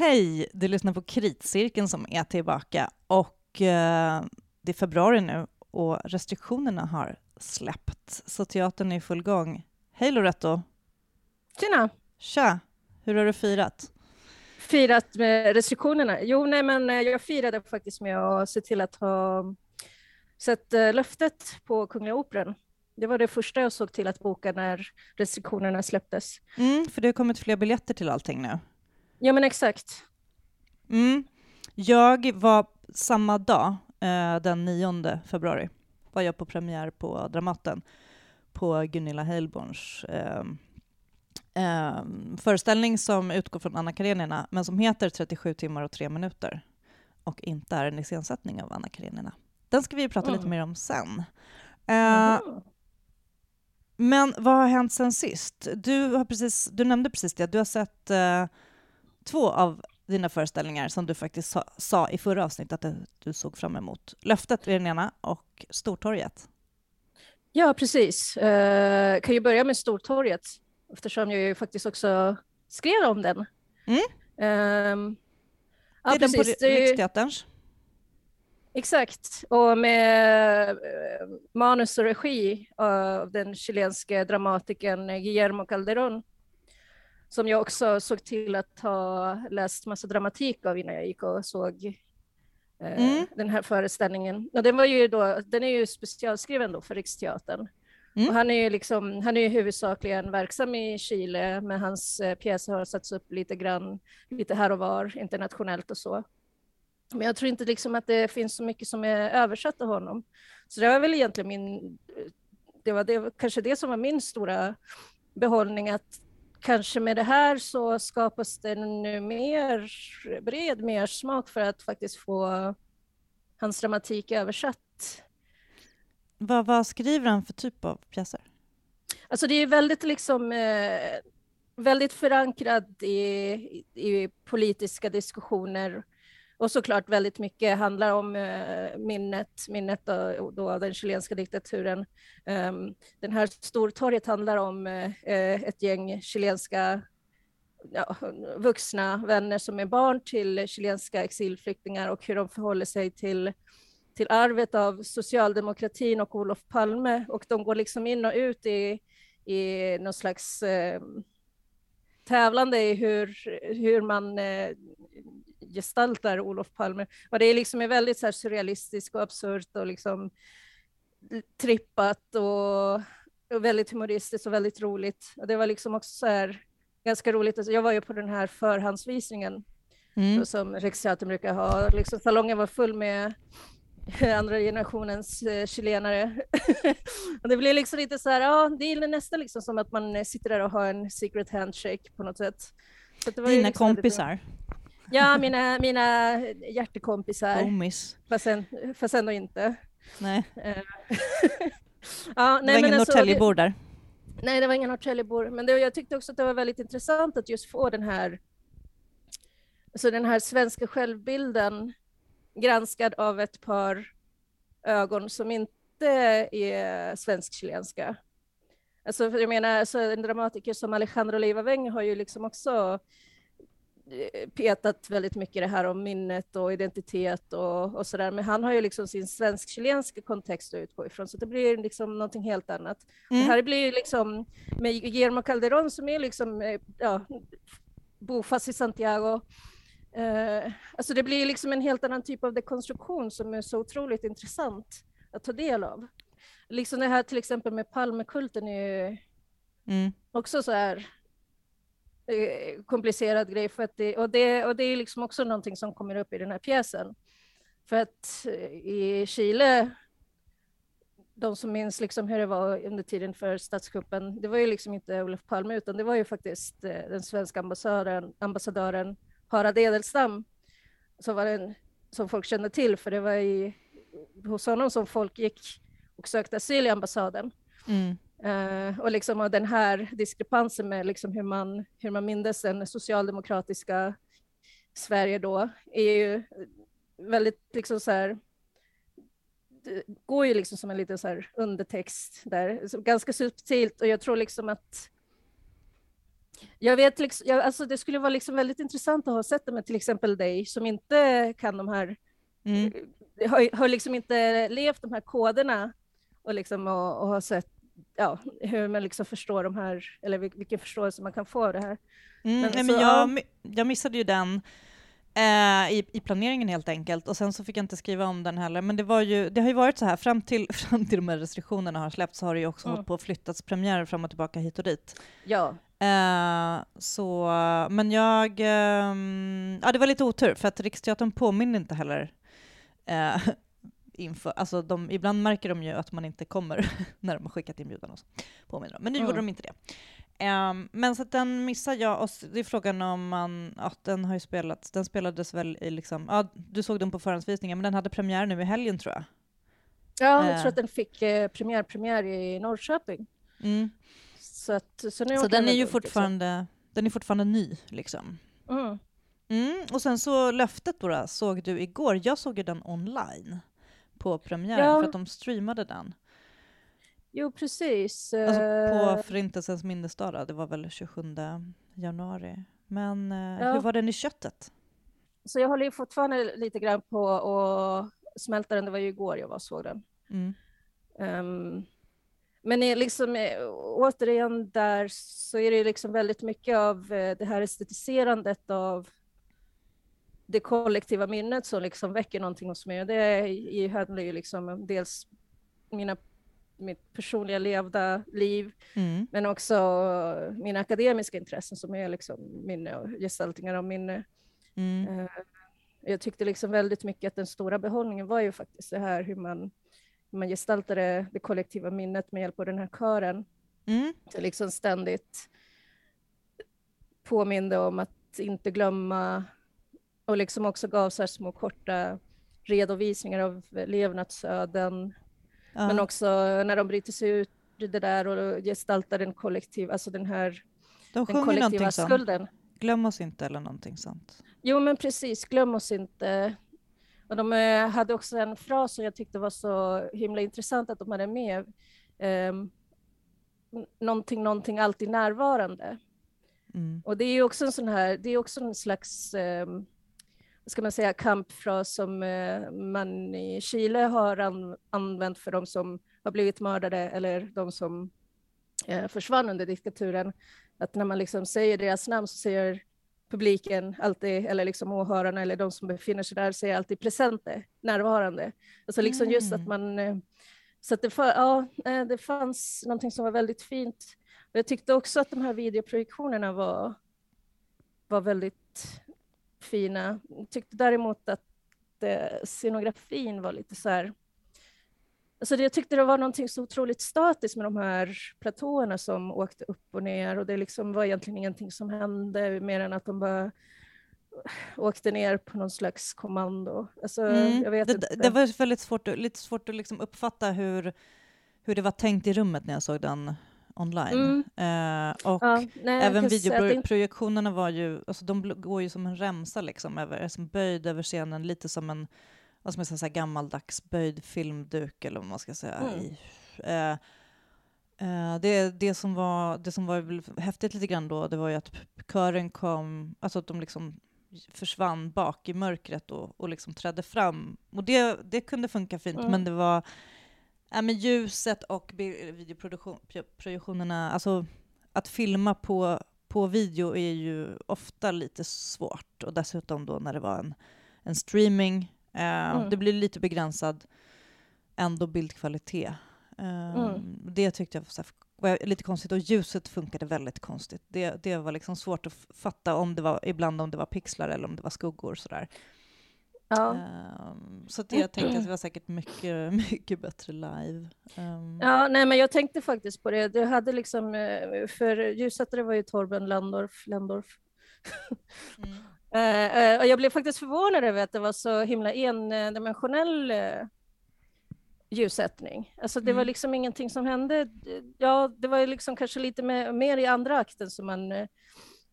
Hej! Du lyssnar på Kritcirkeln som är tillbaka och eh, det är februari nu och restriktionerna har släppt så teatern är i full gång. Hej Loretto! Tjena! Tja! Hur har du firat? Firat med restriktionerna? Jo, nej, men eh, jag firade faktiskt med att se till att ha sett eh, löftet på Kungliga Operan. Det var det första jag såg till att boka när restriktionerna släpptes. Mm, för det har kommit fler biljetter till allting nu. Ja, men exakt. Mm. Jag var samma dag, eh, den 9 februari, var jag på premiär på Dramaten på Gunilla Heilborns eh, eh, föreställning som utgår från Anna Karenina, men som heter 37 timmar och 3 minuter och inte är en iscensättning av Anna Karenina. Den ska vi prata mm. lite mer om sen. Mm. Men vad har hänt sen sist? Du, har precis, du nämnde precis det, du har sett eh, två av dina föreställningar som du faktiskt sa, sa i förra avsnittet att du såg fram emot. Löftet är den ena och Stortorget. Ja, precis. Uh, kan ju börja med Stortorget eftersom jag ju faktiskt också skrev om den. Mm. Um, ja, det är precis. den på Riksteaterns? Exakt, och med uh, manus och regi av den chilenske dramatikern Guillermo Calderón som jag också såg till att ha läst massa dramatik av innan jag gick och såg eh, mm. den här föreställningen. Och den, var ju då, den är ju specialskriven då för Riksteatern. Mm. Och han är ju liksom, han är ju huvudsakligen verksam i Chile, men hans eh, pjäser har satts upp lite grann, lite här och var, internationellt och så. Men jag tror inte liksom att det finns så mycket som är översatt av honom. Så det var väl egentligen min, det var det, kanske det som var min stora behållning, att kanske med det här så skapas det nu mer bred mer smak för att faktiskt få hans dramatik översatt. Vad, vad skriver han för typ av pjäser? Alltså det är väldigt liksom eh, väldigt förankrad i, i politiska diskussioner och såklart väldigt mycket handlar om eh, minnet, minnet då, då av den chilenska diktaturen. Um, den här Stortorget handlar om eh, eh, ett gäng chilenska ja, vuxna vänner som är barn till chilenska exilflyktingar och hur de förhåller sig till till arvet av socialdemokratin och Olof Palme och de går liksom in och ut i, i någon slags eh, tävlande i hur, hur man eh, gestaltar Olof Palme. Och det är liksom är väldigt så surrealistiskt och absurt och liksom trippat och, och, väldigt humoristiskt och väldigt roligt. Och det var liksom också så här ganska roligt. Alltså jag var ju på den här förhandsvisningen mm. som Riksteatern brukar ha. Liksom, salongen var full med andra generationens eh, chilenare. och det blir liksom lite så här, ja, det är nästan liksom som att man sitter där och har en secret handshake på något sätt. Dina liksom kompisar? Ja, mina, mina hjärtekompisar. Homies. Fast, fast ändå inte. Nej. Eh, ja, nej, det var ingen alltså, Norrtäljebor där? Nej, det var ingen Norrtäljebor. Men det, jag tyckte också att det var väldigt intressant att just få den här, alltså den här svenska självbilden granskad av ett par ögon som inte är svensk-chilenska. Alltså, jag menar, alltså, en dramatiker som Alejandro Leiva har ju liksom också petat väldigt mycket det här om minnet och identitet och, och där. Men han har ju liksom sin svensk-chilenska kontext att utgå ifrån, så det blir liksom någonting helt annat. Mm. Det här blir ju liksom med Guillermo Calderón som är liksom, eh, ja, bofast i Santiago. Eh, alltså det blir liksom en helt annan typ av dekonstruktion som är så otroligt intressant att ta del av. Liksom det här till exempel med Palmekulten är ju mm. också så här Eh, Eh, komplicerad grej. För att det, och, det, och det är liksom också någonting som kommer upp i den här pjäsen. För att eh, i Chile, de som minns liksom hur det var under tiden för statskuppen, det var ju liksom inte Olof Palme, utan det var ju faktiskt eh, den svenska ambassadören, ambassadören Harald Edelstam, som, var den, som folk kände till, för det var i, hos honom som folk gick och sökte asyl i ambassaden. Mm. Uh, och, liksom, och den här diskrepansen med liksom hur, man, hur man mindes den socialdemokratiska Sverige då är ju väldigt liksom så här, det går ju liksom som en liten så här undertext där, ganska subtilt och jag tror liksom att Jag vet, liksom, jag, alltså det skulle vara liksom väldigt intressant att ha sett det med till exempel dig som inte kan de här, Mm. eh, har, har liksom inte levt de här koderna och, liksom, och, och har sett ja, hur man liksom förstår de här, eller vil- vilken förståelse man kan få av det här. Mm, Men nej, så, men ja. jag, mi- jag missade ju den eh, i, i planeringen helt enkelt och sen så fick jag inte skriva om den heller. Men det, var ju, det har ju varit så här, fram till, fram till de här restriktionerna har släppts så har det ju också Mm. hållit på att flyttats premiärer fram och tillbaka hit och dit. Ja, Eh, så, men jag... ehm, ja, det var lite otur för att Riksteatern påminner inte heller eh, inför, alltså de, ibland märker de ju att man inte kommer när de har skickat inbjudan och så påminner de. Men nu Mm. gjorde de inte det. Ehm, men så att den missar jag och det är frågan om man, att den har ju spelats, den spelades väl i liksom, ja du såg den på förhandsvisningen men den hade premiär nu i helgen tror jag. ja jag Eh. tror att den fick eh, premiär, premiär i Norrköping. Mm. Så, att, så, nu Så den är ju runt, liksom. fortfarande, den är fortfarande ny liksom. Mm. Mm, och sen så löftet då såg du igår. Jag såg ju den online på premiären Ja. för att de streamade den. Jo, precis. Alltså Eh, på Förintelsens minnesdag, det var väl 27 januari. Men eh, Ja. hur var den i köttet? Så jag håller ju fortfarande lite grann på att smälta den. Det var ju igår jag var såg den. Mm. Ehm, men är liksom, eh, återigen där så är det liksom väldigt mycket av eh, det här estetiserandet av det kollektiva minnet som liksom väcker någonting hos mig. Och det handlar ju liksom om dels mina, mitt personliga levda liv, Mm. men också mina akademiska intressen som är liksom minne och gestaltningar av minne. Mm. Eh, Jag tyckte liksom väldigt mycket att den stora behållningen var ju faktiskt det här hur man, hur man gestaltade det kollektiva minnet med hjälp av den här kören. Mm. Det liksom ständigt påminde om att inte glömma och liksom också gav så här små korta redovisningar av levnadsöden. Ja. Men också när de bryter sig ut det där och gestaltar den kollektiva, alltså den här de den kollektiva någonting sånt. skulden. Glöm oss inte eller någonting sånt. Jo, men precis. Glöm oss inte. Och de eh, hade också en fras som jag tyckte var så himla intressant att de hade med. Um, någonting, någonting, alltid närvarande. Mm. Och det är ju också en sån här, det är också en slags, um, ska man säga, kampfras som eh, man i Chile har an, använt för de som har blivit mördade eller de som eh, försvann under diktaturen. Att när man liksom säger deras namn så säger publiken alltid, eller liksom åhörarna eller de som befinner sig där säger alltid presente, närvarande. Alltså liksom just att Mm. man, eh, så att det, för, ja, det fanns någonting som var väldigt fint. Jag tyckte också att de här videoprojektionerna var, var väldigt fina. Jag tyckte däremot att eh, scenografin var lite så här, Alltså jag tyckte det var någonting så otroligt statiskt med de här platåerna som åkte upp och ner och det liksom var egentligen ingenting som hände mer än att de bara åkte ner på någon slags kommando. Alltså, Mm. jag vet det, inte. det var väldigt svårt, lite svårt att liksom uppfatta hur, hur det var tänkt i rummet när jag såg den online. Eh, och Ja, nej, Även videoprojektionerna var ju, alltså de går ju som en remsa liksom, över, som böjd över scenen, lite som en vad ska man säga, gammaldags böjd filmduk eller vad man ska säga. Mm. I, eh, eh, det, det, som var, det som var häftigt lite grann då, det var ju att kören kom, alltså att de liksom försvann bak i mörkret och, och liksom trädde fram. Och det, det kunde funka fint, Mm. men det var ja, men ljuset och videoprojektionerna, alltså att filma på, på video är ju ofta lite svårt och dessutom då när det var en, en streaming, eh, Mm. det blir lite begränsad ändå bildkvalitet. Eh, Mm. Det tyckte jag var, var lite konstigt och ljuset funkade väldigt konstigt. Det, det var liksom svårt att fatta om det var, ibland om det var pixlar eller om det var skuggor sådär. Ja. Ehm, så att jag tänkte att det var säkert mycket, mycket bbättre live. Ehm, Ja, nej, men jag tänkte faktiskt på det. Det hade liksom, eh, för ljussättare var ju Torben Landorf. Landorf. mm. Eh, eh, och jag blev faktiskt förvånad över att det var så himla endimensionell ljussättning. Alltså det var Mm. liksom ingenting som hände. Ja, det var liksom kanske lite mer, mer i andra akten som man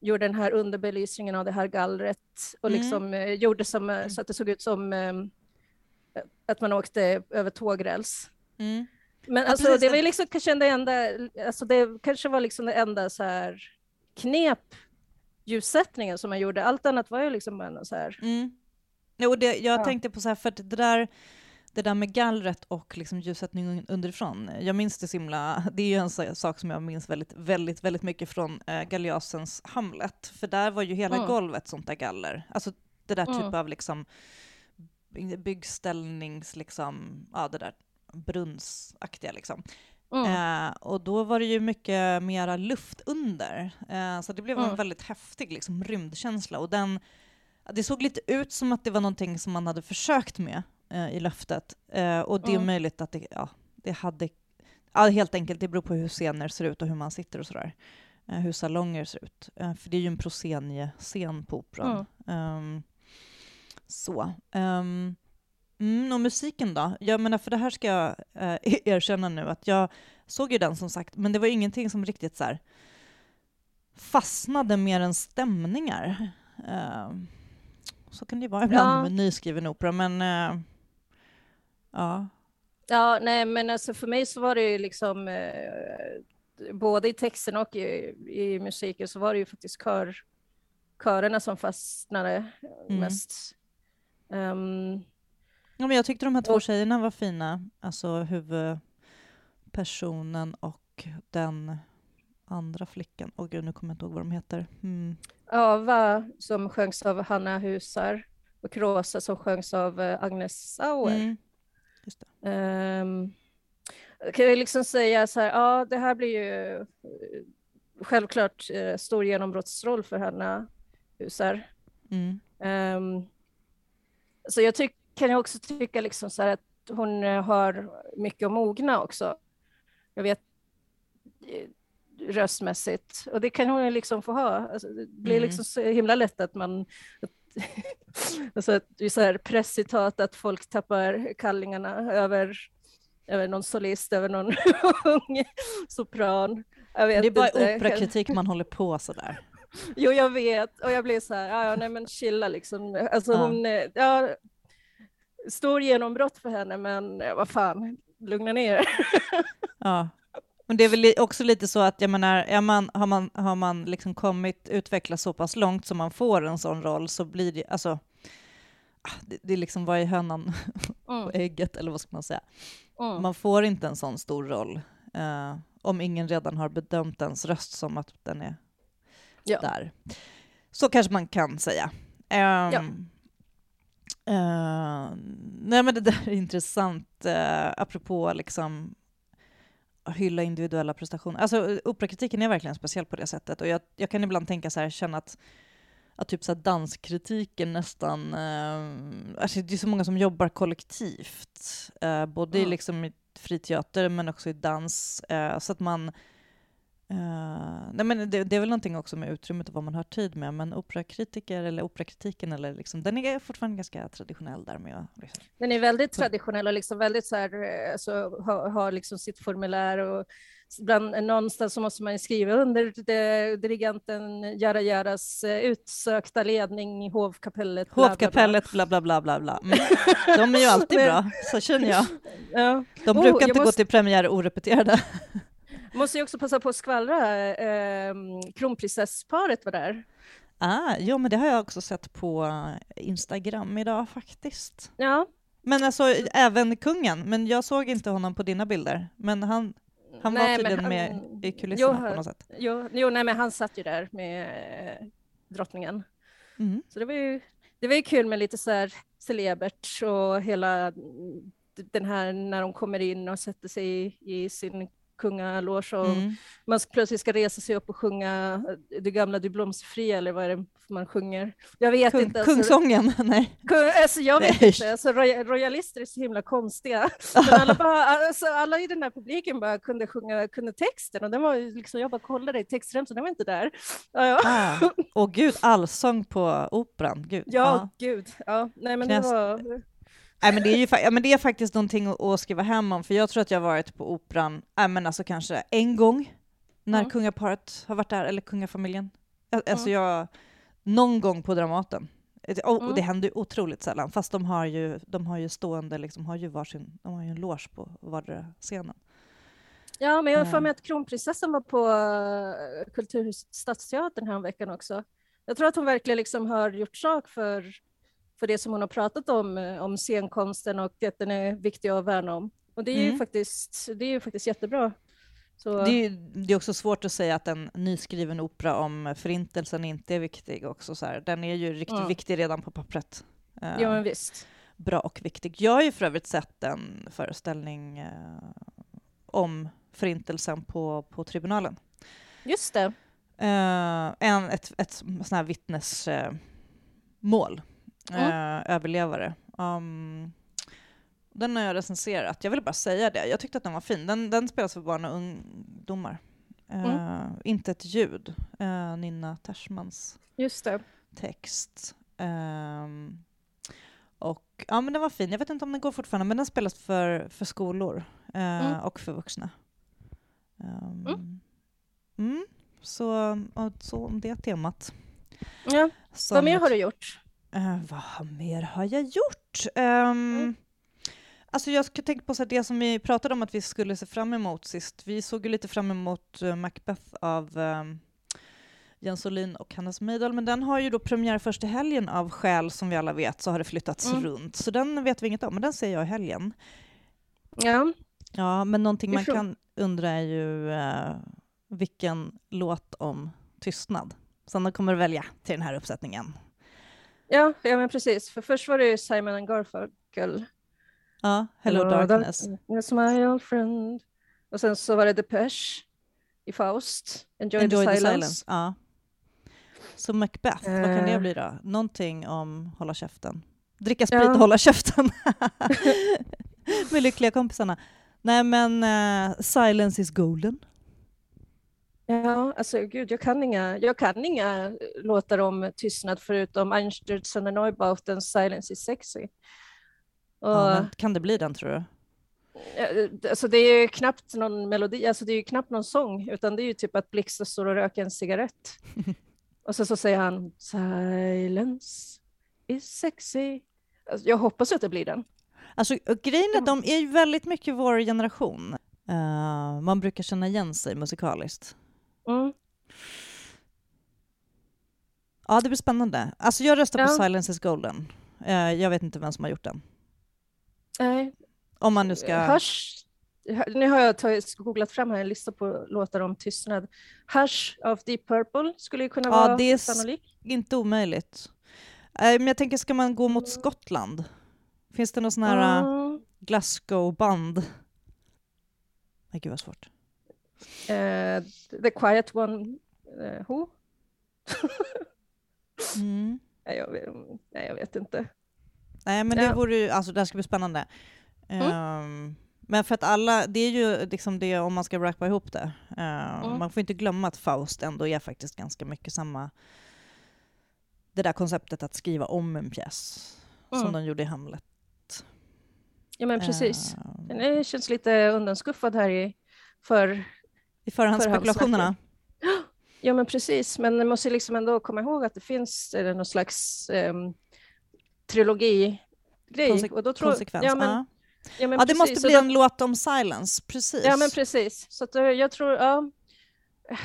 gjorde den här underbelysningen av det här gallret och Mm. liksom eh, gjorde som, eh, så att det såg ut som eh, att man åkte över tågräls. Mm. Men Ja, alltså, det var liksom kanske det enda, alltså det kanske var liksom det enda så här knep ljussättningen som man gjorde. Allt annat var ju liksom bara så här. Mm. Jo, det, jag Ja. tänkte på så här, för att det där, det där med gallret och liksom ljussättning underifrån, jag minns det så himla, det är ju en sak som jag minns väldigt, väldigt, väldigt mycket från äh, Galeasens Hamlet, för där var ju hela Mm. golvet sånt där galler. Alltså det där typ Mm. av liksom byggställnings, liksom, ja det där brunnsaktiga liksom. Mm. Eh, och då var det ju mycket mera luft under. Eh, så det blev en väldigt häftig liksom, rymdkänsla. Och den, det såg lite ut som att det var någonting som man hade försökt med eh, i löftet. Eh, och det är Mm. möjligt att det, ja, det hade... Ja, helt enkelt, det beror på hur scener ser ut och hur man sitter och sådär. Eh, hur salonger ser ut. Eh, för det är ju en prosceniescen på Operan. Ehm, så. Ehm, mm, och musiken då? Jag menar, för det här ska jag eh, erkänna nu, att jag såg ju den som sagt, men det var ingenting som riktigt så här fastnade mer än stämningar. Ehm, så kan det ju vara ibland Ja. med nyskriven opera, men eh, ja. Ja, nej, men alltså för mig så var det ju liksom eh, både i texten och i, i musiken så var det ju faktiskt kör, körerna som fastnade Mm. mest. Ehm, ja men jag tyckte de här två Och- tjejerna var fina, alltså huvudpersonen och den andra flickan. Åh gud, nu kommer jag inte ihåg vad de heter. Mm. Ava som sjöngs av Hanna Husar och Rosa som sjöngs av eh, Agnes Sauer. Mm. Just det. Um, kan jag liksom säga så här, ja det här blir ju eh, självklart eh, stor genombrottsroll för Hanna Husar. Mm. Ehm, så jag tyck, kan jag också tycka liksom så här att hon eh, har mycket att mogna också. Jag vet eh, röstmässigt och det kan hon ju liksom få ha. Alltså, det blir Mm. liksom så himla lätt att man alltså att är så här presscitat att folk tappar kallingarna över över någon solist, över någon ung sopran. Jag vet Det är bara inte. operakritik man håller på sådär. Jo, jag vet. Och jag blir så här, ja, ja nej men chilla liksom. Alltså Ja. hon, eh, ja, stor genombrott för henne, men eh, vad fan, lugna ner. Ja. Men det är väl också lite så att jag menar, är man, har man, har man liksom kommit utvecklas så pass långt som man får en sån roll så blir det, alltså, ah, det, det är liksom vad är hönan Mm, och ägget, eller vad ska man säga? mm. Man får inte en sån stor roll eh, om ingen redan har bedömt ens röst som att den är Ja. där. Så kanske man kan säga. Ehm, eh, nej men det där är intressant, uh, apropå liksom hylla individuella prestationer. Alltså operakritiken är verkligen speciell på det sättet och jag, jag kan ibland tänka så här, känna att att typ så danskritiken nästan, eh, alltså det är så många som jobbar kollektivt, eh, både Mm. liksom i fri teater men också i dans, eh, så att man eh, nej men det, det är väl någonting också med utrymmet och vad man har tid med, men operakritiker eller operakritiken, eller liksom, den är fortfarande ganska traditionell där med liksom, Den är väldigt traditionell och liksom väldigt så här, eh, alltså, har, har liksom sitt formulär och bland, någonstans så måste man skriva under det, dirigenten Jara Jaras eh, utsökta ledning i hovkapellet. Hovkapellet, bla bla bla bla bla. Mm. De är ju alltid bra, så känner jag. Ja. De Oh, brukar jag inte gå måste- till premiär orepeterade. Måste ju också passa på att skvallra, eh, kronprinsessparet var där. Ah, jo, men det har jag också sett på Instagram idag faktiskt. Ja, Men alltså även kungen, men jag såg inte honom på dina bilder. Men han, han var Nej, men tydligen han- med i kulisserna Jo, på något sätt. Jo, jo nej, men han satt ju där med eh, drottningen. Mm. Så det var ju, det var ju kul med lite så här celebert och hela mm, den här när de kommer in och sätter sig i, i sin kungaloge och Mm. man plötsligt ska resa sig upp och sjunga eh, Det gamla du blomsterfria eller vad är det man sjunger? Jag vet Kung, inte. Alltså, kungsången, nej. Kung, alltså jag vet Nej. inte, alltså, roy- royalister är så himla konstiga. Men alla, bara, alltså, alla i den här publiken bara kunde sjunga kunde texten och den var liksom, jag bara kollade i textremsan, den var inte där. Ja, ja. Ah. Och gud, allsång på operan. Gud. ja gud. Ja, nej men det var... Nej, men det, är ju, ja, men det är faktiskt någonting att, skriva hem om, för jag tror att jag har varit på operan, äh, men alltså kanske en gång, när Mm. kungaparet har varit där, eller kungafamiljen. Alltså Mm. jag, någon gång på Dramaten. Det- Och, och Mm. det händer ju otroligt sällan, fast de har ju, de har ju stående, liksom, har ju varsin, de har ju en loge på vardera scenen. Ja, men jag har för Eh. mig att kronprinsessan var på uh, Kulturhuset Stadsteatern veckan också. Jag tror att hon verkligen liksom har gjort sak för, för det som hon har pratat om, eh, om scenkonsten och att den är viktig att värna om. Och det är ju Mm. faktiskt, det är ju faktiskt jättebra. Så, Det är, det är också svårt att säga att en nyskriven opera om förintelsen inte är viktig också. Så här. Den är ju riktigt Mm. viktig redan på pappret. Eh, ja, men visst. Bra och viktig. Jag har ju för övrigt sett en föreställning eh, om förintelsen på, på tribunalen. Just det. En, ett ett sånt här vittnesmål. Eh, eh, överlevare. Um, den har jag recenserat. Jag vill bara säga det. Jag tyckte att den var fin. Den, den spelas för barn och ungdomar. Eh, Inte ett ljud. Eh, Nina Tersmans text. Ehm, och ja, men den var fin. Jag vet inte om den går fortfarande, men den spelas för, för skolor eh, Mm. och för vuxna. Ehm, Mm. mm. Så, så om det temat. Ja. Som Vad mer har du gjort? Eh, vad mer har jag gjort? Um, Mm. Alltså jag tänka på så det som vi pratade om att vi skulle se fram emot sist. Vi såg ju lite fram emot eh, Macbeth av um, Jens Olin och Hannes Meidal, men den har ju då premiär första helgen av skäl som vi alla vet så har det flyttats Mm. runt. Så den vet vi inget om, men den ser jag i helgen. Ja. Ja, men någonting man kan undra är ju eh, vilken låt om tystnad som de kommer att välja till den här uppsättningen. Ja, ja, men precis. För först var det ju Simon and Garfunkel. Ja, Hello Darkness. Darkness, my old friend. Och sen så var det Depeche i Faust. Enjoy, Enjoy the, the silence. silence. Ja. Så Macbeth, vad kan det Eh. bli då? Någonting om hålla käften. Dricka sprit Ja. och hålla käften. Med lyckliga kompisarna. Nej men uh, Silence is golden. Ja, alltså gud, jag kan inga, jag kan inga låtar om tystnad förutom Einstürzen och Neubautens Silence is sexy. Och, Ja, kan det bli den tror du? eh, alltså det är ju knappt någon melodi, alltså det är ju knappt någon sång, utan det är ju typ att Blixten står och röker en cigarett. och så, så säger han Silence is sexy. Alltså, jag hoppas att det blir den. Alltså grejen är, Ja. de är ju väldigt mycket vår generation. Eh, man brukar känna igen sig musikaliskt. Mm. Ja, det blir spännande. Alltså jag röstar på Ja. Silence is golden. Eh, jag vet inte vem som har gjort den. Nej, Om man nu ska... Hush. Nu har jag tagit, googlat fram här en lista på låtar om tystnad. Hush av Deep Purple skulle ju kunna Ja, vara det är sannolik. Inte omöjligt. Eh, men jag tänker, ska man gå mot Skottland? Finns det någon sån här Mm. Glasgow-band? Nej, gud vad svårt. Eh, the Quiet One, eh, who? Mm. Nej, jag, vet- nej, jag vet inte. Nej, men det Ja. vore ju, alltså det här ska bli spännande. Mm. Ehm, men för att alla, det är ju liksom det om man ska rappa ihop det. Ehm, Mm. Man får inte glömma att Faust ändå är faktiskt ganska mycket samma, det där konceptet att skriva om en pjäs, som Mm. de gjorde i Hamlet. Ja, men precis. Ehm, Den är, känns lite undanskuffad här i för I förhandsspekulationerna. Ja, men precis. Men man måste liksom ändå komma ihåg att det finns eh, någon slags. Konse- och då tror, konsekvens. Ja, men, ja. ja, men ja, det precis. måste bli då- en låt om silence, precis. Ja, men precis. Så att, eh, jag tror, ja.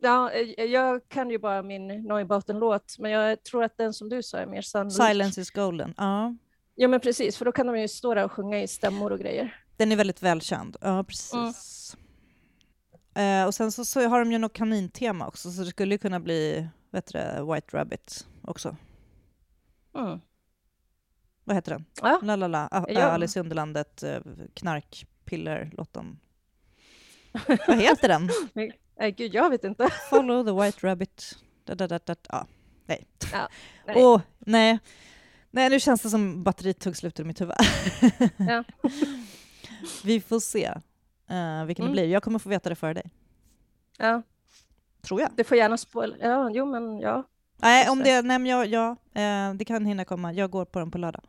Ja, eh, jag kan ju bara min Neubauten-låt, men jag tror att den som du sa är mer sannolik. Silence is golden. Ja. Ja, men precis, för då kan de ju stå där och sjunga i stämmor och grejer. Den är väldigt välkänd. Ja, precis. Eh, och sen så, så har de ju något kanintema också, så det skulle ju kunna bli vet du, White Rabbit också. Mm. Vad heter den? Ja. La la la, A- Ja. Alice i Underlandet, eh, knarkpiller-låten. Vad heter den? Nej, gud, jag vet inte. Follow the White Rabbit. Da, da, da, da. Ja, nej. Nej. Åh, nej. Nej, nu känns det som batteriet tog slut i mitt huvud. Ja. Vi får se eh, vilken Mm. det blir. Jag kommer få veta det före dig, Ja, tror jag. det får gärna spoila. Ja, jo, men ja. Nej, om det. nej men jag, ja, eh, det kan hinna komma. Jag går på den på lördag.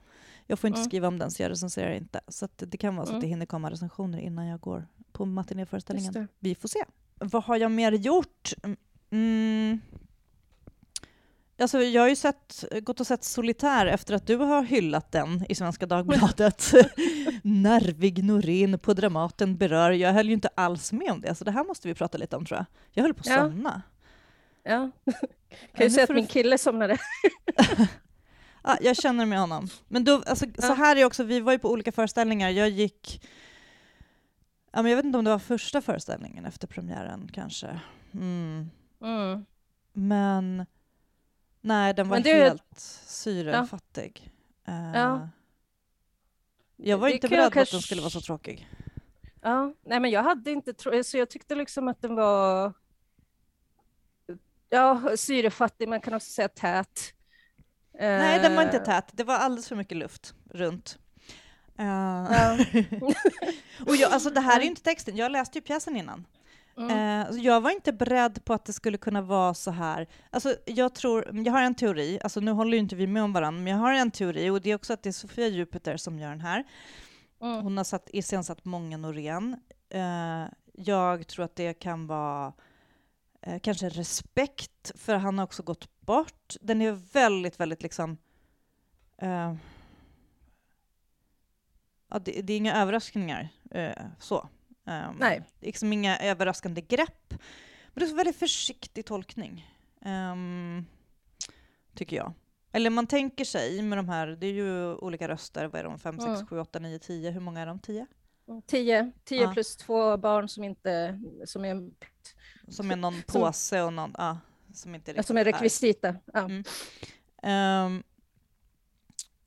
Jag får inte Mm. skriva om den, så jag recenserar inte. Så att det kan vara så att Mm. det hinner komma recensioner innan jag går på matinéföreställningen. Vi får se. Vad har jag mer gjort? Mm. Alltså, jag har ju sett, gått och sett Solitär efter att du har hyllat den i Svenska Dagbladet. Nervig Norén på Dramaten berör. Jag höll ju inte alls med om det, så det här måste vi prata lite om tror jag. Jag höll på att Ja. somna. Ja. kan ju säga att min kille somnade. Ja, jag känner med honom. Men då, alltså, så Ja. här är också, vi var ju på olika föreställningar. Jag gick, ja, men jag vet inte om det var första föreställningen efter premiären kanske. Mm. Mm. Men nej, den var det- helt syrefattig. Eh, Ja. Jag var Det inte beredd på att den kanske- skulle vara så tråkig. Ja, nej men jag hade inte tro, så jag tyckte liksom att den var ja, syrefattig, man kan också säga tät. Nej, den var inte Eh, tät. Det var alldeles för mycket luft runt. Eh, Ja. och jag, alltså, det här är ju inte texten, jag läste ju pjäsen innan. Mm. Eh, så jag var inte beredd på att det skulle kunna vara så här. Alltså, jag, tror, jag har en teori, alltså, nu håller ju inte vi med om varandra, men jag har en teori och det är också att det är Sofia Jupiter som gör den här. Mm. Hon har satt, iscensatt många Norén. Eh, jag tror att det kan vara eh, kanske respekt, för han har också gått bort. Den är väldigt, väldigt liksom... Ja, det, det är inga överraskningar så. Ehm, Nej. Är liksom inga överraskande grepp. Men det är en väldigt försiktig tolkning. ehm, tycker jag. Eller man tänker sig med de här, det är ju olika röster, vad är de, 5, 6, Mm. 7, 8, 9, 10, hur många är de? 10? Tio, tio Ja. plus två barn som inte, som är, Som är någon Som- påse och någon, ja, som inte riktigt som är rekvisita. Ja. Mm. Ehm,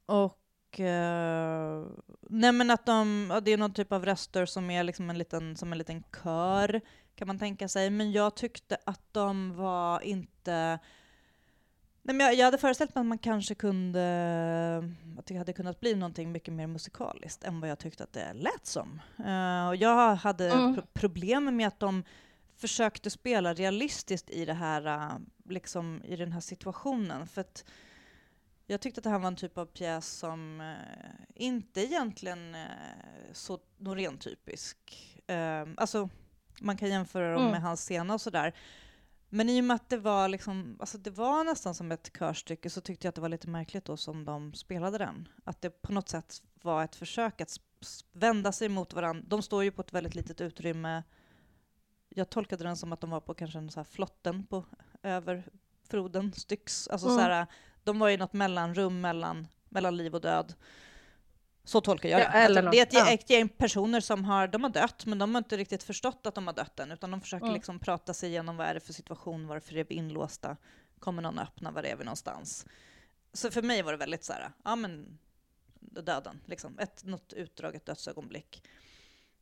och eh, nej men att de, det är någon typ av röster som är liksom en liten, som en liten kör kan man tänka sig. Men jag tyckte att de var inte Nej, men jag, jag hade föreställt mig att man kanske kunde, att det hade kunnat bli någonting mycket mer musikaliskt än vad jag tyckte att det lät som. Eh, och jag hade Mm. pro- problem med att de försökte spela realistiskt i det här, eh, liksom i den här situationen. För att jag tyckte att det här var en typ av pjäs som eh, inte egentligen eh, så Norén-typisk. Eh, alltså, man kan jämföra dem Mm. med hans scena och sådär. Men i och med att det var, liksom, alltså det var nästan som ett körstycke så tyckte jag att det var lite märkligt då som de spelade den. Att det på något sätt var ett försök att vända sig mot varandra. De står ju på ett väldigt litet utrymme. Jag tolkade den som att de var på kanske en så här flotten på över floden Styx. Alltså Mm. så här, de var i något mellanrum mellan, mellan liv och död. Så tolkar jag Ja, det. eller Att det är ett, ja. gäng personer som har, de har dött, men de har inte riktigt förstått att de har dött än, utan de försöker Mm. liksom prata sig igenom vad är det för situation, varför är vi inlåsta, kommer någon öppna, var är vi någonstans? Så för mig var det väldigt så här, ja men döden, liksom. ett, något utdraget dödsögonblick.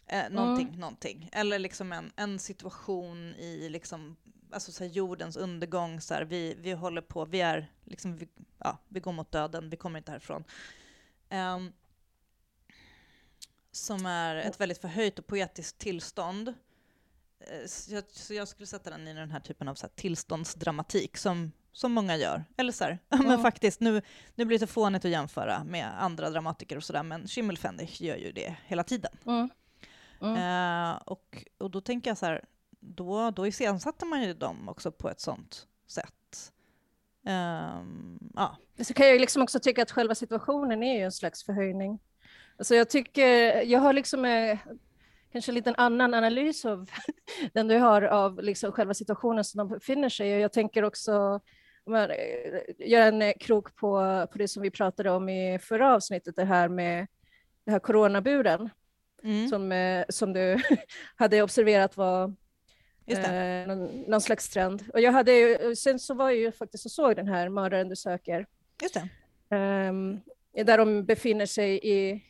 Eh, någonting, Mm. någonting. Eller liksom en, en situation i liksom, alltså så här jordens undergång, så här, vi, vi håller på, vi är liksom, vi, ja, vi går mot döden, vi kommer inte härifrån. Ehm, som är ett väldigt förhöjt och poetiskt tillstånd. Eh, Så jag, så jag skulle sätta den i den här typen av så här tillståndsdramatik som, som många gör. Eller så här, ja, men faktiskt, nu, nu blir det lite fånigt att jämföra med andra dramatiker och sådär, men Schimmelfennig gör ju det hela tiden. Mm. Mm. Eh, och, och då tänker jag så här, då, då iscensatte man ju dem också på ett sånt sätt. Ehm, ja. Så kan jag liksom också tycka att själva situationen är ju en slags förhöjning. Alltså jag tycker, jag har liksom eh, kanske en liten annan analys av den du har av liksom själva situationen som de befinner sig i. Jag tänker också, eh, gör en eh, krok på, på det som vi pratade om i förra avsnittet, det här med det här coronaburen Mm, som, som du hade observerat var just eh, någon, någon slags trend. Och jag hade ju, sen så var jag ju faktiskt och såg den här Mördaren du söker. Just. Ehm, där de befinner sig i,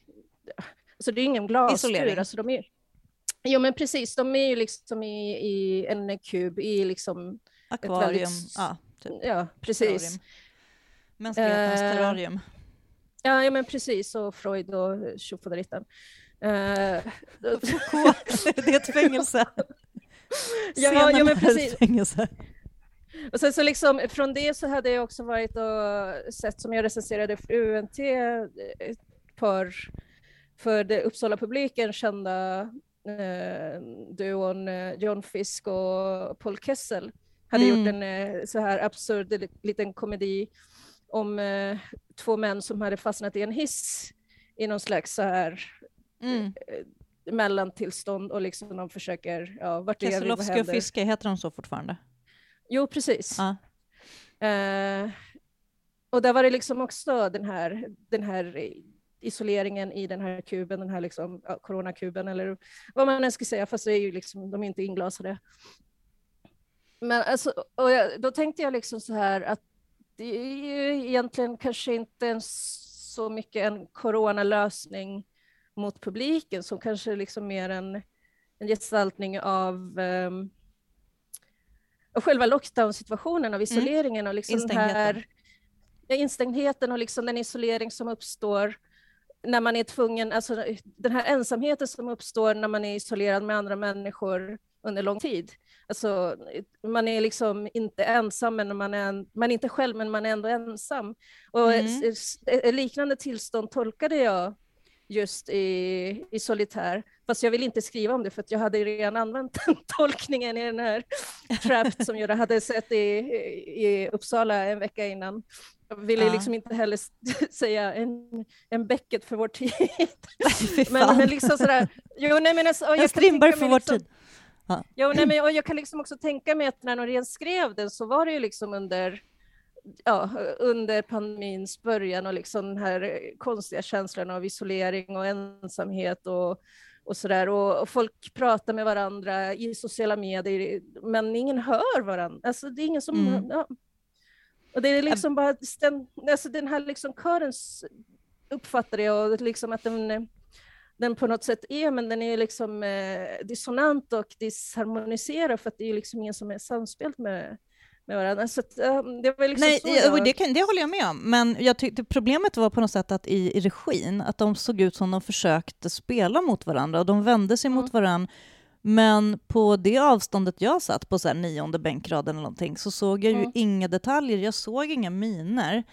alltså det är ingen Isolering. alltså de är, jo men precis, de är ju liksom i, i en kub, i liksom, Akvarium, väldigt- ja, typ. ja precis. terrarium. Mänsklighetens Eh, terrarium. Ja, ja men precis, och Freud och tjofaderittan. Uh, det är ett fängelse. Ja, ja, men precis. fängelse. Och sen så liksom, från det så hade jag också varit och sett, som jag recenserade för UNT, ett par för det Uppsala-publiken kända eh, duon eh, John Fisk och Paul Kessel hade mm. gjort en eh, så här absurd liten komedi om eh, två män som hade fastnat i en hiss i någon slags så här mm. Mellantillstånd och liksom de försöker, ja, vart är vi, vad och Fiske, heter de så fortfarande? Jo, precis. Ah. Eh, och där var det liksom också den här, den här isoleringen i den här kuben, den här liksom, ja, coronakuben eller vad man än ska säga, fast det är ju liksom, de är inte inglasade. Men alltså, och jag, då tänkte jag liksom så här att det är ju egentligen kanske inte en, så mycket en coronalösning mot publiken som kanske liksom mer en, en gestaltning av um, och själva lockdown-situationen, av mm. isoleringen mm. och liksom instängdheten. Här, instängdheten och liksom den isolering som uppstår när man är tvungen, alltså den här ensamheten som uppstår när man är isolerad med andra människor under lång tid. Alltså, man är liksom inte ensam, men man är, man är inte själv, men man är ändå ensam. Och mm. ett, ett liknande tillstånd tolkade jag just i, i solitär. Fast jag vill inte skriva om det för att jag hade redan använt den tolkningen i den här Trapped som jag hade sett i, i Uppsala en vecka innan. Jag ville ja. liksom inte heller säga en, en Beckett för vår tid. men, men liksom sådär, jo, nej, men alltså, en Strindberg för vår liksom, tid. Ja. Jo, nej, men, och jag kan liksom också tänka mig att när Norén skrev den så var det ju liksom under ja, under pandemins början och liksom den här konstiga känslan av isolering och ensamhet och, och sådär. Och, och, folk pratar med varandra i sociala medier, men ingen hör varandra. Alltså det är ingen som... Mm. Ja. Och det är liksom bara den, alltså den här liksom kören uppfattar jag och liksom att den, den på något sätt är, men den är liksom eh, dissonant och disharmoniserad för att det är liksom ingen som är samspelt med med varandra. Så att, det var liksom Nej, så jag... det, kan, det håller jag med om, men jag tyckte problemet var på något sätt att i, i regin, att de såg ut som de försökte spela mot varandra och de vände sig mm. mot varandra men på det avståndet jag satt, på så här nionde bänkraden eller någonting, så såg jag ju mm. inga detaljer. Jag såg inga miner.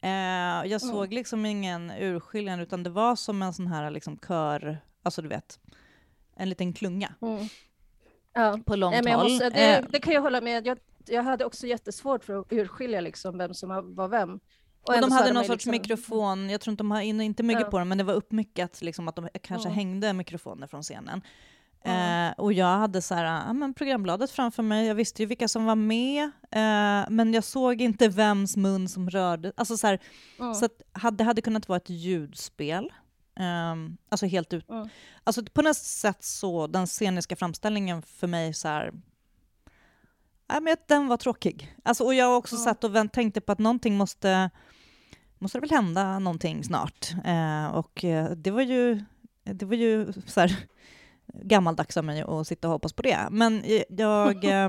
Eh, jag mm. såg liksom ingen urskiljan, utan det var som en sån här liksom kör, alltså du vet, en liten klunga. Ja. På långt Nej, men håll. Måste, det, eh. det, kan jag hålla med. Jag jag hade också jättesvårt för att urskilja liksom vem som var vem. Och, och de hade någon sorts liksom... mikrofon, jag tror inte de har inte mycket ja. på dem, men det var uppmycket liksom att de kanske mm. hängde mikrofoner från scenen. Mm. Eh, och jag hade så här, ja, men programbladet framför mig, jag visste ju vilka som var med, eh, men jag såg inte vems mun som rörde. Alltså så här, mm. så att hade, det hade kunnat vara ett ljudspel. Eh, alltså helt ut. Alltså på något sätt så, den sceniska framställningen för mig så här, ja, men den var tråkig. Alltså, och jag har också ja. satt och vänt, tänkte på att någonting måste, måste det väl hända någonting snart. Eh, och det var ju, det var ju så här, gammaldags av mig att sitta och hoppas på det. Men jag... Eh,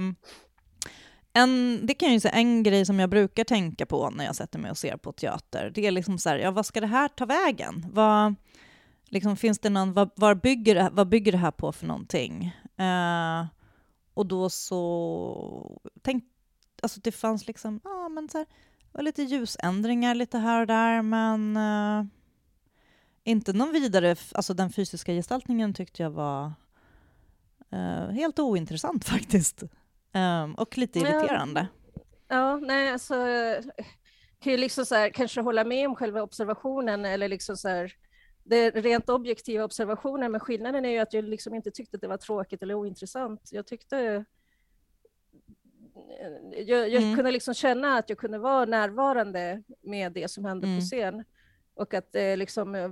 en, det kan jag ju säga, en grej som jag brukar tänka på när jag sätter mig och ser på teater, det är liksom så här, ja, vad ska det här ta vägen? Vad, liksom, finns det någon, vad, vad, bygger, det, vad bygger det här på för någonting? Uh, och då så tänkte, alltså det fanns liksom, ja men så här, var lite ljusändringar lite här och där, men uh, inte någon vidare, alltså den fysiska gestaltningen tyckte jag var uh, helt ointressant faktiskt. Um, och lite irriterande. Ja, ja nej alltså, kan ju liksom så här, kanske hålla med om själva observationen eller liksom så här, det rent objektiva observationen, men skillnaden är ju att jag liksom inte tyckte att det var tråkigt eller ointressant. Jag tyckte... Jag, jag mm. kunde liksom känna att jag kunde vara närvarande med det som hände mm. på scen. Och att liksom, eh,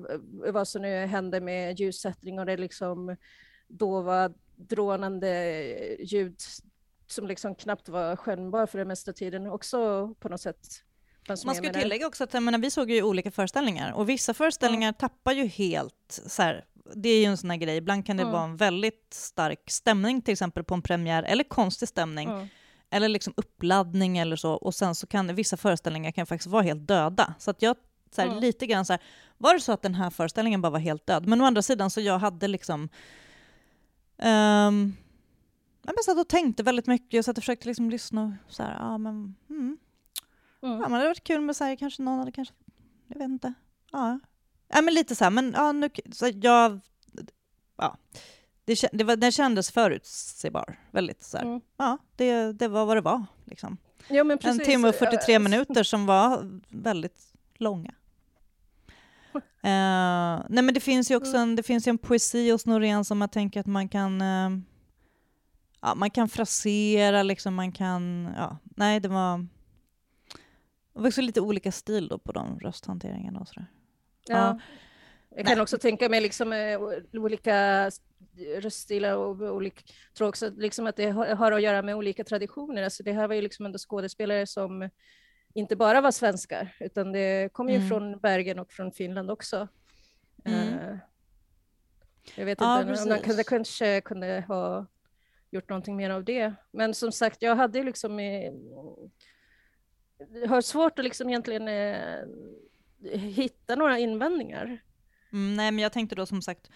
vad som nu hände med ljussättning och det liksom då var drånande ljud som liksom knappt var skönjbar för det mesta tiden också på något sätt man ska tillägga också att menar, vi såg ju olika föreställningar och vissa föreställningar mm. tappar ju helt så här, det är ju en sån här grej, ibland kan det mm. vara en väldigt stark stämning till exempel på en premiär, eller konstig stämning, mm. eller liksom uppladdning eller så, och sen så kan vissa föreställningar kan faktiskt vara helt döda. Så att jag så här, lite grann så här, var det så att den här föreställningen bara var helt död? Men å andra sidan så jag hade liksom um, jag satt och tänkte väldigt mycket, jag satt och försökte liksom lyssna och så här, ja men mm, Mm. Ja, men det hade varit kul med så här, kanske någon hade kanske, jag vet inte. Ja, ja men lite så här, men ja, nu, så jag, ja. det, det var, den kändes förutsägbar. Väldigt så här, mm. ja, det, det var vad det var. Liksom. Ja, en timme och 43 minuter som var väldigt långa. Uh, nej men det finns ju också mm. en, det finns en poesi hos Norén som jag tänker att man kan uh, ja, man kan frasera, liksom, man kan... Ja, nej, det var... Det var också lite olika stil då på de rösthanteringarna och sådär. Ja. ja. Jag kan nej. också tänka mig liksom, eh, olika röststilar och olika, tror också liksom att det har att göra med olika traditioner. Alltså det här var ju liksom ändå skådespelare som inte bara var svenskar, utan det kom ju mm. från Bergen och från Finland också. Mm. Uh, jag vet ja, inte, om man kanske, kanske kunde ha gjort någonting mer av det. Men som sagt, jag hade liksom eh, har svårt att liksom egentligen eh, hitta några invändningar. Mm, nej, men jag tänkte då som sagt,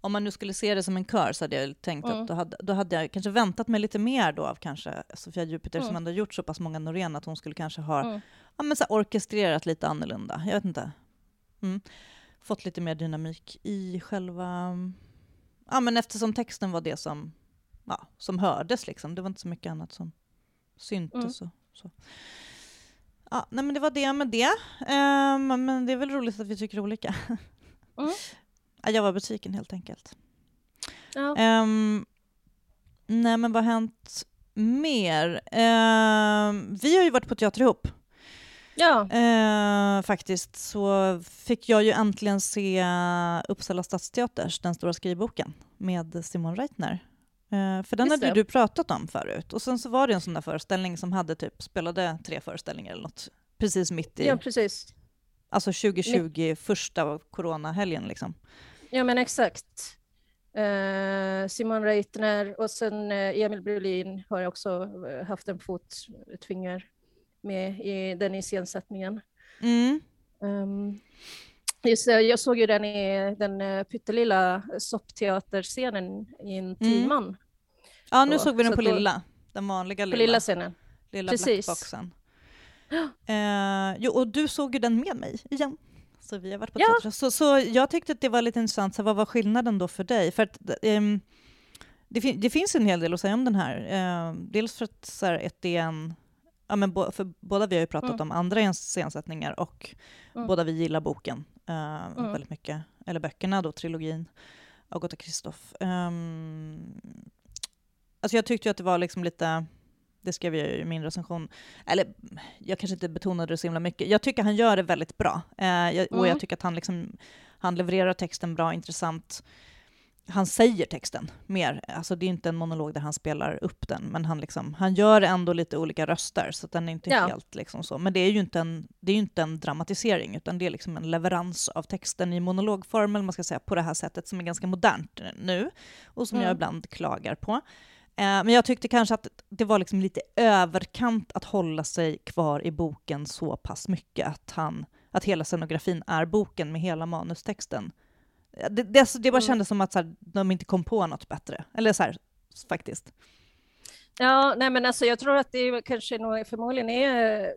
om man nu skulle se det som en kör så hade jag tänkt mm. att då hade, då hade jag kanske väntat mig lite mer då av kanske Sofia Jupiter mm. som ändå gjort så pass många Norén att hon skulle kanske ha mm. ja, men så orkestrerat lite annorlunda. Jag vet inte. Mm. Fått lite mer dynamik i själva... Ja, men eftersom texten var det som ja, som hördes. Liksom. Det var inte så mycket annat som syntes. Mm. Och, så. Ja, nej, men det var det med det. Um, men det är väl roligt att vi tycker olika. Mm. jag var besviken helt enkelt. Ja. Um, nej, men vad har hänt mer? Um, vi har ju varit på teater ihop. Ja. Uh, faktiskt så fick jag ju äntligen se Uppsala stadsteaters Den stora skrivboken med Simon Reitner. Uh, för den Just hade det. du pratat om förut. Och sen så var det en sån där föreställning som hade typ, spelade tre föreställningar eller något, precis mitt i... Ja, precis. Alltså 2020, Mitt. första coronahelgen liksom. Ja, men exakt. Uh, Simon Reitner och sen uh, Emil Brulin har också haft en fot, ett finger med i den iscensättningen. Mm. Um, Just jag såg ju den i den eh, pyttelilla soppteaterscenen i en mm. timman. Mm. Ja, nu så, såg vi den på då, lilla, den vanliga lilla. På lilla scenen. Lilla Precis. blackboxen. Uh, jo, och du såg ju den med mig igen. Så vi har varit på ja. Så, så jag tyckte att det var lite intressant, så vad var skillnaden då för dig? För att, um, det, fin det, finns en hel del att säga om den här. Uh, dels för att så här, är en ja, men för båda vi har ju pratat mm. om andra scensättningar och mm. båda vi gillar boken uh, mm. väldigt mycket. Eller böckerna då, trilogin, Agatha Christoph. Um, alltså jag tyckte ju att det var liksom lite, det skrev jag i min recension, eller jag kanske inte betonade det så himla mycket. Jag tycker han gör det väldigt bra. Uh, jag, och jag mm. tycker att han, liksom, han levererar texten bra, intressant han säger texten mer. Alltså det är inte en monolog där han spelar upp den, men han, liksom, han gör ändå lite olika röster, så den är inte ja. helt liksom så. Men det är ju inte en, det är inte en dramatisering, utan det är liksom en leverans av texten i monologform, eller man ska säga, på det här sättet som är ganska modernt nu, och som mm. jag ibland klagar på. Eh, men jag tyckte kanske att det var liksom lite överkant att hålla sig kvar i boken så pass mycket, att, han, att hela scenografin är boken med hela manustexten det, det, det bara mm. kändes som att så här, de inte kom på något bättre. Eller så här, faktiskt. Ja, nej men alltså jag tror att det kanske nog förmodligen är